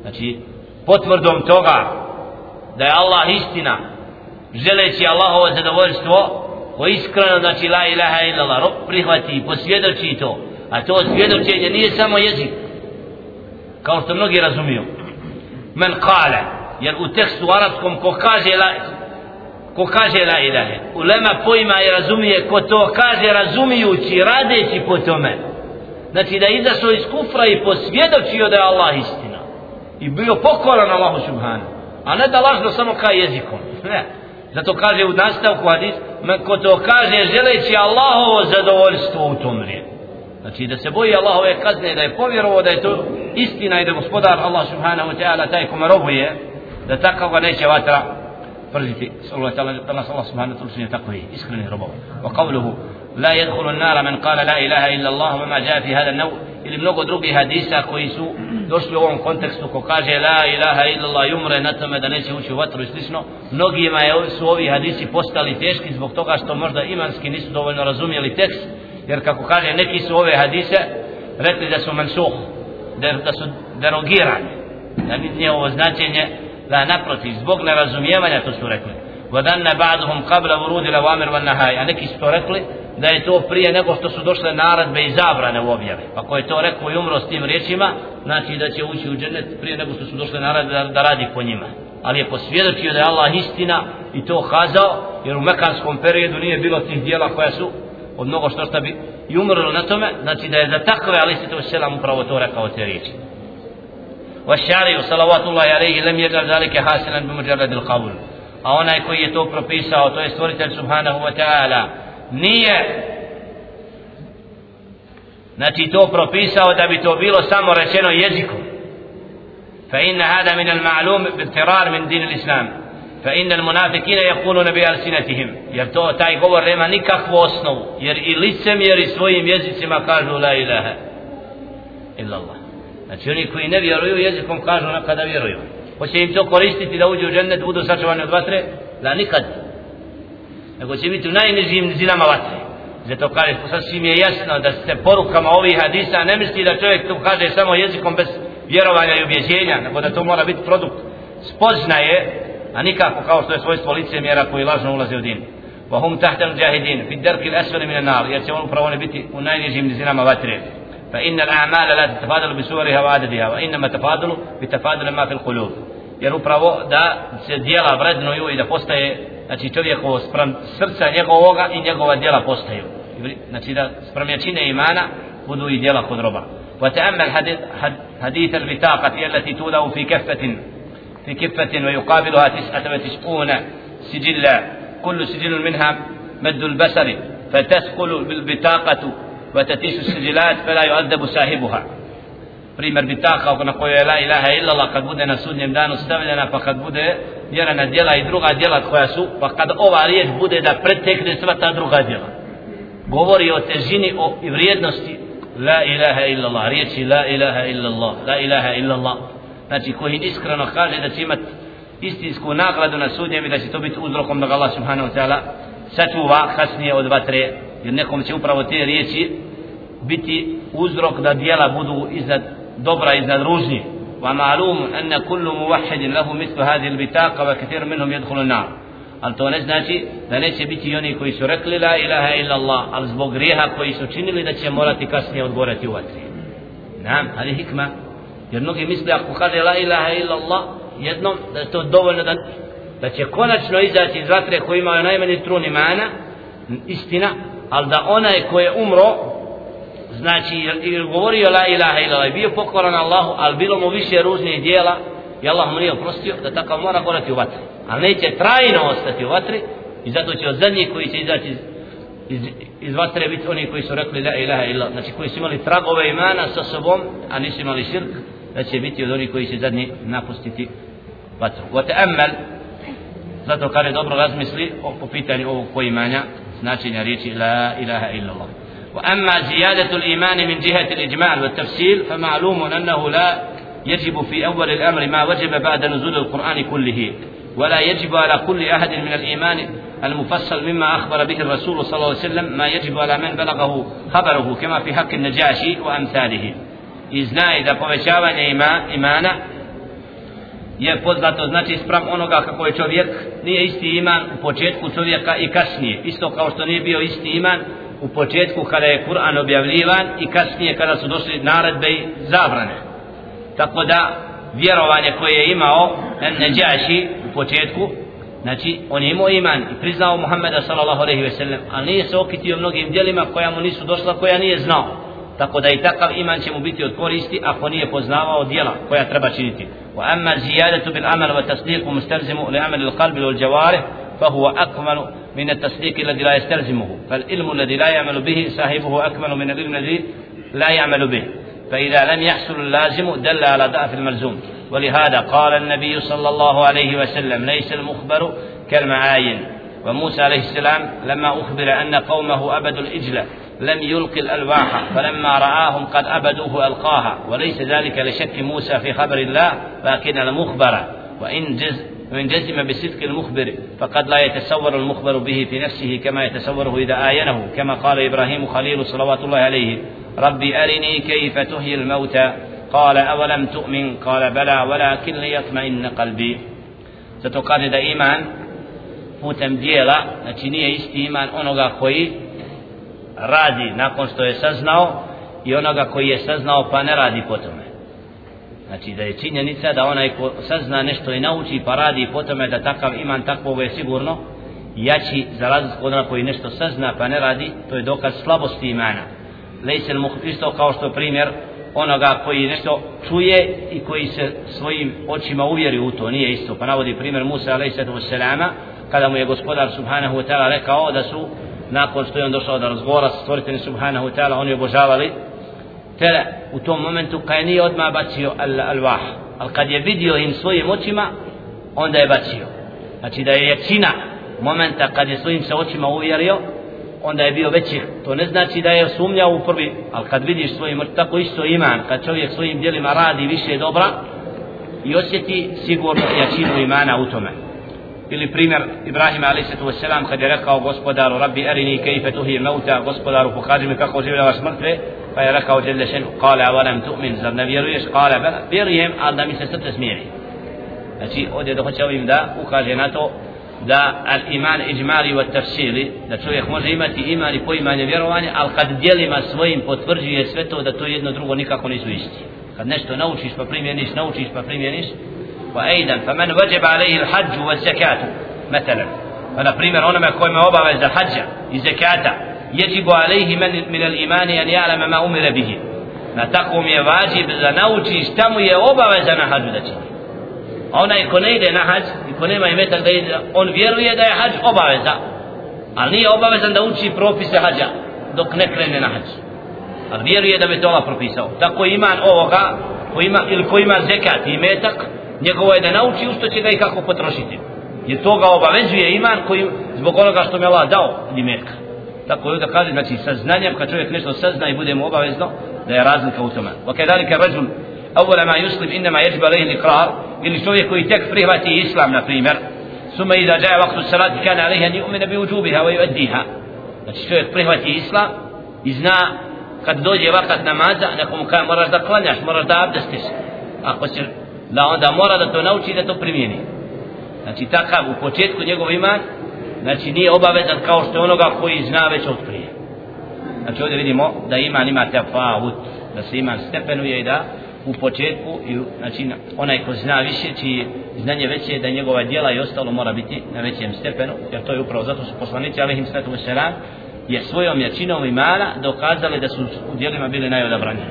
znači potvrdom toga da je Allah istina želeći Allahovo zadovoljstvo ko iskreno znači la ilaha illa Allah prihvati posvjedoči to a to svjedočenje nije samo jezik kao što mnogi razumiju. Men kale jer u tekstu arapskom ko kaže la ko kaže la ilahe ulema pojma i razumije ko to kaže razumijući radeći po tome. Znači da izašao iz kufra i posvjedočio da je Allah istina. I bio pokoran Allahu subhanahu. A ne da lažno samo ka jezikom. Ne. Zato kaže u nastavku hadis ko to kaže želeći Allahovo zadovoljstvo u tom rijeku Znači da se boji Allahove kazne, da je povjerovao da je to istina i da gospodar Allah subhanahu wa ta'ala taj kome robuje, da takav ga neće vatra prziti. Sallallahu ta'ala, da nas Allah subhanahu wa ta'ala učinje takvi iskreni robov. Wa qavluhu, la yadkhulu an-nara man qala la ilaha illa Allah wa ma jaa fi hada an-naw ili mnogo drugih hadisa koji su došli u ovom kontekstu ko kaže la ilaha illa Allah umre na tome da neće ući u vatru i slično mnogima je, su ovi hadisi postali teški zbog toga što možda imanski nisu dovoljno razumjeli tekst jer kako kaže neki su ove hadise rekli da su mansuh da, da su derogirani da nije ovo značenje da naprotiv zbog nerazumijevanja to su rekli. Vadanna ba'duhum qabla vurudi la vamir van nahaj. A neki su to rekli da je to prije nego što su došle naradbe i zabrane u objave pa ko je to rekao i umro s tim riječima znači da će ući u džennet prije nego što su došle naradbe da, da radi po njima. Ali je posvjedočio da je Allah istina i to kazao jer u mekanskom periodu nije bilo tih dijela koja su od mnogo što šta bi i umrlo na tome, znači da je za takve ali se to selam upravo to rekao te riječi. والشارع صلوات الله عليه لم يجعل ذلك حاصلا بمجرد القول a onaj koji je to propisao to je stvoritelj subhanahu wa ta'ala nije znači to propisao da bi to bilo samo rečeno jezikom bil tirar min din al islam fa innal munafiqina yaquluna bi alsinatihim jer to taj govor nema nikakvu osnovu jer i licemjeri svojim jezicima kažu la ilaha illa Allah znači oni koji ne vjeruju jezikom kažu na kada vjeruju. Hoće im to koristiti da uđu u džennet budu sačuvani od vatre? Da nikad. Nego će biti u najnižim zinama vatre. Zato kaže sasvim je jasno da se porukama ovih hadisa ne misli da čovjek to kaže samo jezikom bez vjerovanja i ubjeđenja, nego da to mora biti produkt spoznaje a nikako kao što je svojstvo lice mjera koji lažno ulaze u din. Wa hum tahta al-jahidin fi ad-dark al-asfal min an-nar jer će on upravo ne biti u najnižim nizinama vatre. Bi suwariha wa adadiha wa inma tafadalu bi tafadul ma fi al-qulub jer upravo da se djela vrednuju i da postaje znači čovjekovo sprem srca njegovoga i njegova djela postaju znači da sprem jačine imana budu i djela kod roba وتأمل حديث, حديث البطاقة التي تولى في كفة في كفة ويقابلها تسعة وتسعون سجلا كل سجل منها مد البصر فتثقل بالبطاقة وتتيس السجلات فلا يؤدب صاحبها primjer bitaka na kojoj je la ilaha illallah kad bude na sudnjem danu stavljena pa kad bude vjerana djela i druga djela koja su pa kad ova riječ bude da pretekne sva ta druga djela govori o težini o i vrijednosti la ilaha illallah riječi la ilaha illallah la ilaha illallah znači koji iskreno kaže da će imat istinsku nagradu na sudnjem i da će to biti uzrokom da ga Allah subhanahu wa ta'ala sačuva kasnije od vatre jer nekom će upravo te riječi biti uzrok da dijela budu iznad dobra iznad ružnji ومعلوم أن كل موحد له مثل هذه البطاقة وكثير منهم يدخل النار ali to ne znači da neće biti oni koji su rekli la ilaha illa Allah ali zbog grijeha koji su činili da će morati kasnije odgorati u vatri nam, ali hikma jer mnogi misle ako kaže la ilaha illa Allah jednom da je to dovoljno da, da će konačno izaći iz vatre koji imaju najmanji trun imana istina ali da onaj ko je umro znači govorio la ilaha illa Allah bio pokoran Allahu ali bilo mu više ružnih dijela i Allah mu nije oprostio da takav mora gorati u vatri. Ali neće trajno ostati u vatri i zato će od zadnjih koji će izaći iz, iz, iz vatre biti oni koji su rekli la ilaha illa znači koji su imali tragove imana sa sobom a nisu imali širk da će biti od onih koji će zadnji napustiti vatru. Wa zato kada dobro razmisli o po pitanju ovog poimanja značenja riječi la ilaha illa Allah وأما زيادة الإيمان من جهة الإجمال والتفصيل فمعلوم أنه لا يجب في أول الأمر ما وجب بعد نزول القرآن كله ولا يجب على كل أحد من الإيمان المفصل مما أخبر به الرسول صلى الله عليه وسلم ما يجب على من بلغه خبره كما في حق النجاشي وأمثاله. إذنا إذا povećavanje ima, je poznato znači sprem onoga kako je čovjek nije isti iman u početku čovjeka i kasnije. Isto kao što nije bio isti iman u početku kada je Kur'an objavljivan i kasnije kada su došli naredbe i zabrane. Tako da vjerovanje koje je imao Neđaši u početku znači on je imao iman i priznao Muhammeda sallallahu alaihi ve sellem ali nije se okitio mnogim dijelima koja mu nisu došla koja nije znao. Tako da i takav iman će mu biti od koristi ako nije poznavao dijela koja treba činiti. Wa amma ziyadatu bil amal wa tasdiqu mustalzimu li amal al qalbi wal jawarih فهو أكمل من التصديق الذي لا يستلزمه. فالعلم الذي لا يعمل به صاحبه أكمل من العلم الذي لا يعمل به. فإذا لم يحصل اللازم دل على ضعف الملزوم. ولهذا قال النبي صلى الله عليه وسلم ليس المخبر كالمعاين. وموسى عليه السلام لما أخبر أن قومه أبدوا الإجلة لم يلقي الألواح فلما رآهم قد أبدوه ألقاها. وليس ذلك لشك موسى في خبر الله لكن المخبر. وإن جز وإن جزم بصدق المخبر فقد لا يتصور المخبر به في نفسه كما يتصوره إذا آينه كما قال إبراهيم خليل صلوات الله عليه ربي أرني كيف تحيي الموتى قال أولم تؤمن؟ قال بلى ولكن ليطمئن قلبي. Zato kaže da iman putem dijela znači nije isti iman onoga koji radi nakon što je saznao i onoga koji je saznao pa ne radi po tome. Znači da je činjenica da onaj ko sazna nešto i nauči pa radi po tome da takav iman takvog je sigurno jači za razliku od onoga koji nešto sazna pa ne radi to je dokaz slabosti imana. Lejsel muh isto kao što primjer onoga koji nešto čuje i koji se svojim očima uvjeri u to nije isto. Pa navodi primjer Musa alejsatu kada mu je gospodar subhanahu wa ta'ala rekao da su nakon što je on došao da razgovara sa stvoriteljem subhanahu wa ta'ala oni obožavali tele u tom momentu kada nije odmah bacio al alvah ali kad je vidio im svojim očima onda je bacio. Znači da je jačina momenta kad je svojim se očima uvjerio onda je bio veći. To ne znači da je sumnjao u prvi ali kad vidiš svojim tako isto iman. Kad čovjek svojim djelima radi više dobra i osjeti sigurno jačinu imana u tome. Ili primjer Ibrahima a.s. kad je rekao gospodaru rabbi arini kejfe tuhi mauta gospodaru pokaži mi kako življavaš mrtve pa je rekao jelle šenu kale avalam tu'min zar ne vjeruješ kale bela vjerujem ali da mi se srce smijeri znači ovdje dohoće ovim da ukaže na to da al iman ijmali wa tafsili da čovjek može imati iman i poimanje vjerovanja ali kad dijelima svojim potvrđuje sve to da to jedno drugo nikako nisu isti kad nešto naučiš pa primjeniš naučiš pa primjeniš pa ejdan fa man vajib alaihi al hađu wa zakatu مثلا pa na primjer onome kojima obaveza hađa i zakata يجب عليه من من الايمان ان يعلم ما امر به na takvom je vađib da nauči šta mu je obaveza na hađu da čini. A onaj ko ne ide na hađ i ko nema imetak da ide, on vjeruje da je hađ obaveza. Ali nije obavezan da uči propise hađa dok ne krene na hađ. A vjeruje da bi to Allah propisao. Tako ima ovoga, ko ima, ili ko ima zekat i imetak, njegovo je da nauči što će ga i kako potrošiti. Jer toga obavezuje iman koji, zbog onoga što mi Allah dao imetka tako je da kaže znači sa znanjem kad čovjek nešto sazna i bude mu obavezno da je razlika u tome. Wa kadalika rajul awwala ma yuslim inma yajib alayhi al-iqrar ili čovjek koji tek prihvati islam na primjer suma iza jaa waqtu salat kana alayhi an yu'mina bi wujubiha wa yu'addiha. Znači čovjek prihvati islam i zna kad dođe vakat namaza nekom kaže moraš da klanjaš moraš da abdestiš. Ako se da onda mora da to nauči da to primijeni. Znači takav u početku njegov iman znači nije obavezan kao što je onoga koji zna već od prije. Znači ovdje vidimo da iman ima tefavut da se iman stepenuje i da u početku i znači onaj ko zna više čiji znanje veće da njegova djela i ostalo mora biti na većem stepenu jer to je upravo zato su poslanici alehim Svetu Veseran je svojom jačinom imana dokazali da su u djelima bili najodabraniji.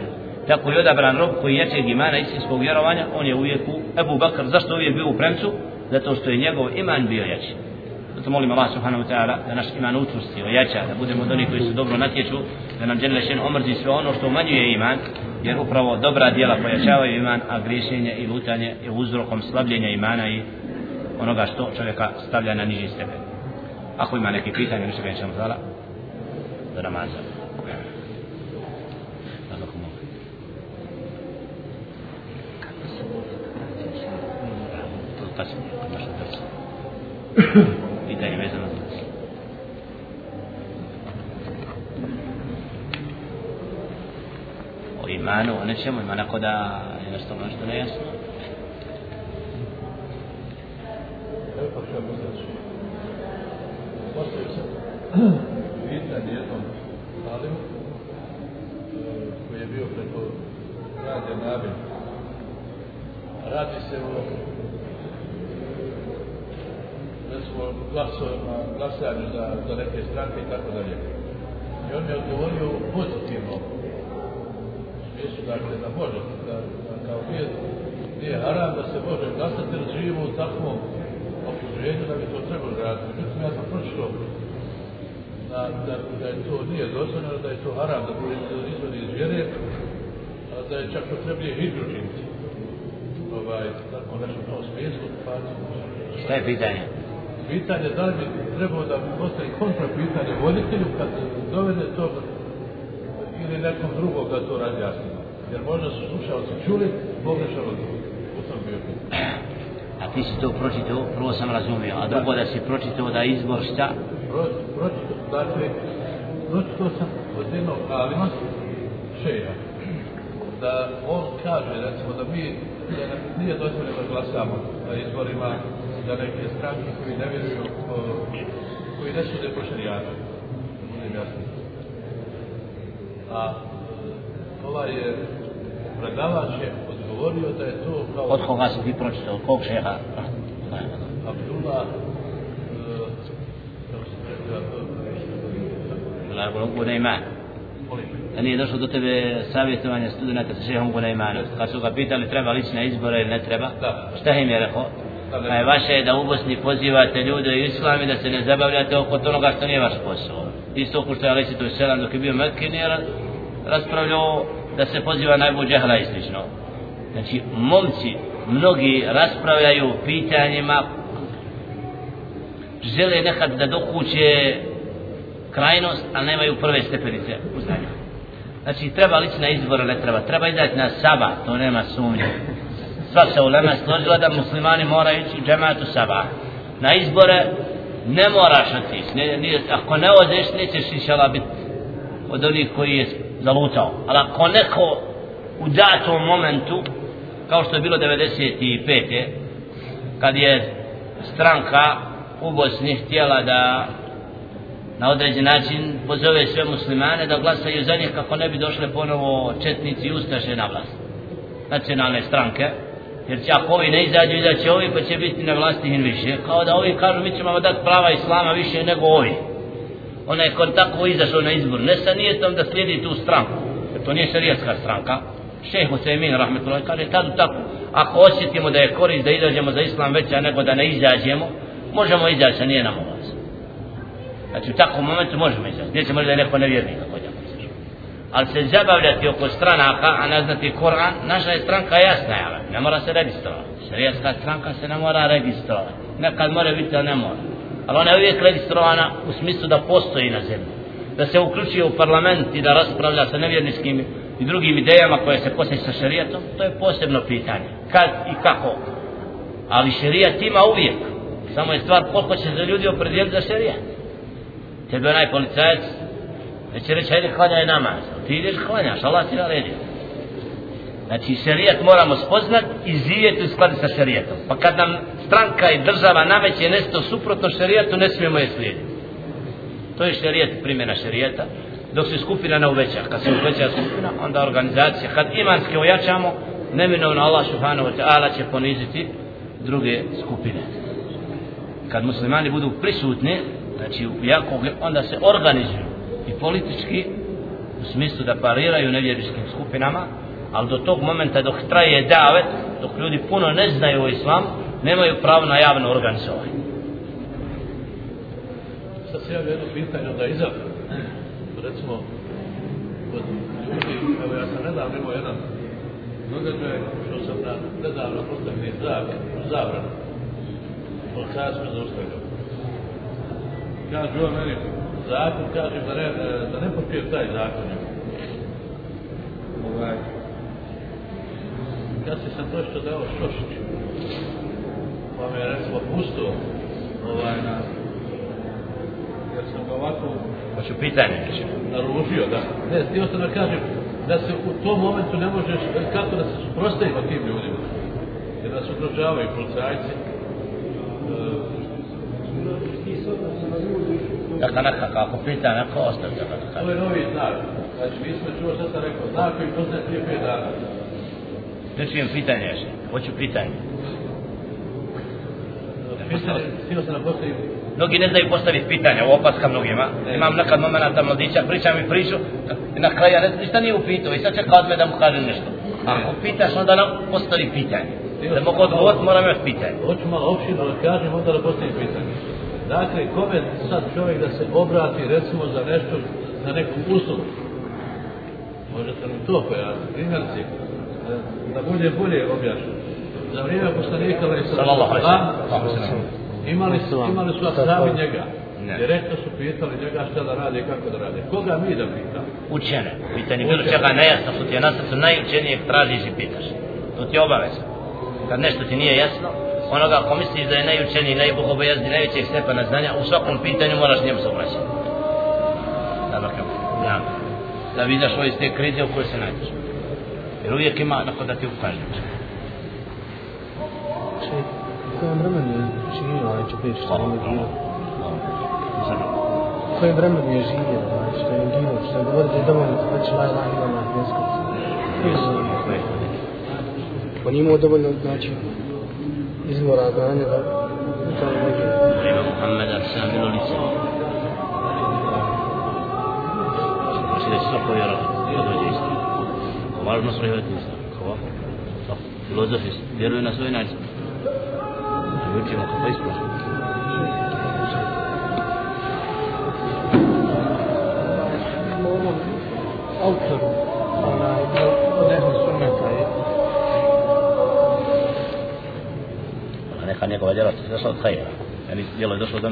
tako je odabran rob koji jačeg imana istinskog vjerovanja on je uvijek u Ebu Bakr. Zašto uvijek bio u premcu? Zato što je njegov iman bio jači. Zato molim Allah subhanahu wa ta'ala da naš iman učvrsti, ojača, da budemo od onih koji se dobro natječu, da nam djelje šen omrzi sve ono što umanjuje iman, jer upravo dobra djela pojačavaju iman, a griješenje i lutanje je uzrokom slabljenja imana i onoga što čovjeka stavlja na niži stepen. Ako ima neki pitanje, nešto ga nećemo zvala, do namaza. Pitanje vezano za Kur'anu o nečemu, ima neko da je nešto nešto nejasno. Što je znači. Postoji se pitanje jednom alimu eh, koji je bio preko radija Nabi. Radi se o recimo glasovima, glasanju za, za neke stranke i tako dalje. I on je odgovorio pozitivno dakle, da može, da, da kao nije, nije haram da se može glasati, jer živimo u takvom okruženju da bi to trebalo raditi. Međutim, ja sam pročito da, da, da je to nije dozvoljeno, da je to haram, da bude izvodi iz vjere, a da je čak potrebnije hidru činiti. Ovaj, tako nešto u tom smislu, pa... Šta je pitanje? Pitanje da li bi trebalo da postoji kontra pitanje voditelju kad dovede to ili nekom drugom da to razjasni. Jer možda su slušalci čuli pogrešan odgovor. U tom bio A ti si to pročitao, prvo sam razumio, a drugo da si pročitao da izbor šta? Pro, pročitao, dakle, pročitao sam od jednog alima, šeja, da on kaže, recimo, da mi da nije dozvoljeno da glasamo na izborima za neke stranke koji ne vjeruju, koji ne sude po šarijatu. Budem jasno a ovaj je predavač je odgovorio da je to kao... Od koga si ti pročitao, kog šeha? Abdullah, Abdullah Gunayman. Da nije došlo do tebe savjetovanje studenta sa šehom Gunaymanom. Kad su ga pitali treba li na izbore ili ne treba, da. šta im je rekao? Pa je vaše da u Bosni pozivate ljude u islam i da se ne zabavljate oko toga što nije vaš posao. Isto oko što je Alisi to selam dok je bio Mekke nije raspravljao da se poziva najbolj džehla i slično. Znači, momci, mnogi raspravljaju pitanjima, žele nekad da dokuće krajnost, ali nemaju prve stepenice u znanju. Znači, treba lići na izbora, ne treba. Treba izdati na saba, to nema sumnje. Sva se u Lema složila da muslimani moraju ići u džematu saba. Na izbore ne moraš otići. Ne, ako ne odeš, nećeš inšala biti od onih koji je zalutao. Ali ako neko u datom momentu, kao što je bilo 95. kad je stranka u Bosni htjela da na određen način pozove sve muslimane da glasaju za njih kako ne bi došle ponovo četnici i ustaše na vlast nacionalne stranke jer će ako ovi ne izađu izaće ovi pa će biti na vlasti in više kao da ovi kažu mi ćemo dati prava islama više nego ovi onaj ko tako izašao na izbor ne sa nijetom da slijedi tu stranku. Jer to nije šarijatska stranka. Šeh Husaymin rahmetullah kaže tad tako ako osjetimo da je korist da izađemo za islam veća nego da ne izađemo možemo izaći a nije nam ovaz znači u takvom momentu možemo izaći. Gdje ćemo da je neko nevjernik ako ćemo ali se zabavljati oko stranaka a ne znati Koran naša je stranka jasna je ne mora se registrovati. Šarijatska stranka se ne mora registrovati. Nekad mora biti a ne mora ali ona je uvijek registrovana u smislu da postoji na zemlji da se uključuje u parlament i da raspravlja sa nevjerničkim i drugim idejama koje se kose sa šarijatom, to je posebno pitanje. Kad i kako. Ali šarijat ima uvijek. Samo je stvar koliko će se ljudi opredijeliti za šarijat. Tebe onaj policajac neće reći, hajde klanjaj namaz. Ti ideš klanjaš, Allah ti naredio. Znači šerijat moramo spoznat i živjeti u skladu sa šerijatom. Pa kad nam stranka i država nameće nešto suprotno šerijatu, ne smijemo je slijediti. To je šerijat, primjena šerijata. Dok se skupina ne uveća, kad se uveća skupina, onda organizacija, kad imanske ojačamo, neminovno Allah subhanahu wa ta'ala će poniziti druge skupine. Kad muslimani budu prisutni, znači u jakog, onda se organizuju i politički u smislu da pariraju nevjeriškim skupinama, ali do tog momenta dok traje davet, dok ljudi puno ne znaju o islamu, nemaju pravo na javno organizovanje. Sad se javlja jedno pitanje da izabra. Recimo, kod ljudi, evo ja sam nedavno imao jedan događaj, što sam na nedavno postavljeni zrak, zabran. Policajac me zaustavio. Kaže on meni, zakon, kaže da ne, da ne popijem taj zakon. Ovaj, ja si sam to što dao Šošić. Pa me je recimo pusto ovaj, na... Jer sam ga ovako... Hoću pitanje. Naružio, da. Ne, htio sam da kažem da se u tom momentu ne možeš, kako da se suprostavimo tim ljudima. Jer da se ugrožavaju policajci. Dakle, neka, kako pita, neka ostavi da To je novi znak. Znači, mi smo čuo što sam rekao, znak koji poznaje prije pet dana. Ne čujem pitanje još. Hoću pitanje. Mnogi ne znaju postaviti pitanja, ovo opaska mnogima. Imam nekad momenta mladića, pričam i priču, i na kraju ja ne, ništa nije upitao i sad čeka od me da mu kaže nešto. Ako pitaš, onda nam postavi pitanje. Da mogu odgovoriti, moram imati pitanje. Hoću malo opširno da kažem, onda da postavim pitanje. Dakle, kome sad čovjek da se obrati, recimo, za nešto, za neku uslugu? Možete li to pojasniti? Primjerci, da, bude bolje objašnjeno. Za vrijeme poslanika, ali Sallallahu sallam. imali su, imali su ashabi njega. Ne. Direktno su pitali njega šta da radi i kako da radi. Koga mi da pitamo? Učene. Pitanje bilo čega nejasno, što ti je na srcu najučenijeg tražiš i pitaš. To ti je obaveza. Kad nešto ti nije jasno, onoga ako misliš da je najučeniji, najbogobojazni, najvećeg stepana znanja, u svakom pitanju moraš njemu se obraćati. Da, da, da. Da vidiš ovo iz te krize u kojoj se nađeš. Jer uvijek ima neko da ti ukaže. U kojem vremenu je živio ovaj Džabir što je negirao? U kojem vremenu je živio ovaj što je negirao? Što je govorio da je dovoljno da već la ilaha ila Allah jesko. Pa nije imao dovoljno znači izvora znanja da to negirao. Ima Muhammeda sam bilo lice. Znači da će svako vjerovati, da dođe istina. Važno prihvatiti istina. Kako? Tako. Filozofi vjeruju na svoj način. Mi učimo kako ispravno. autoru onaj od ehli sunneta je A neka njegova djela se došla od hajera. Ja nis, djelo je došlo do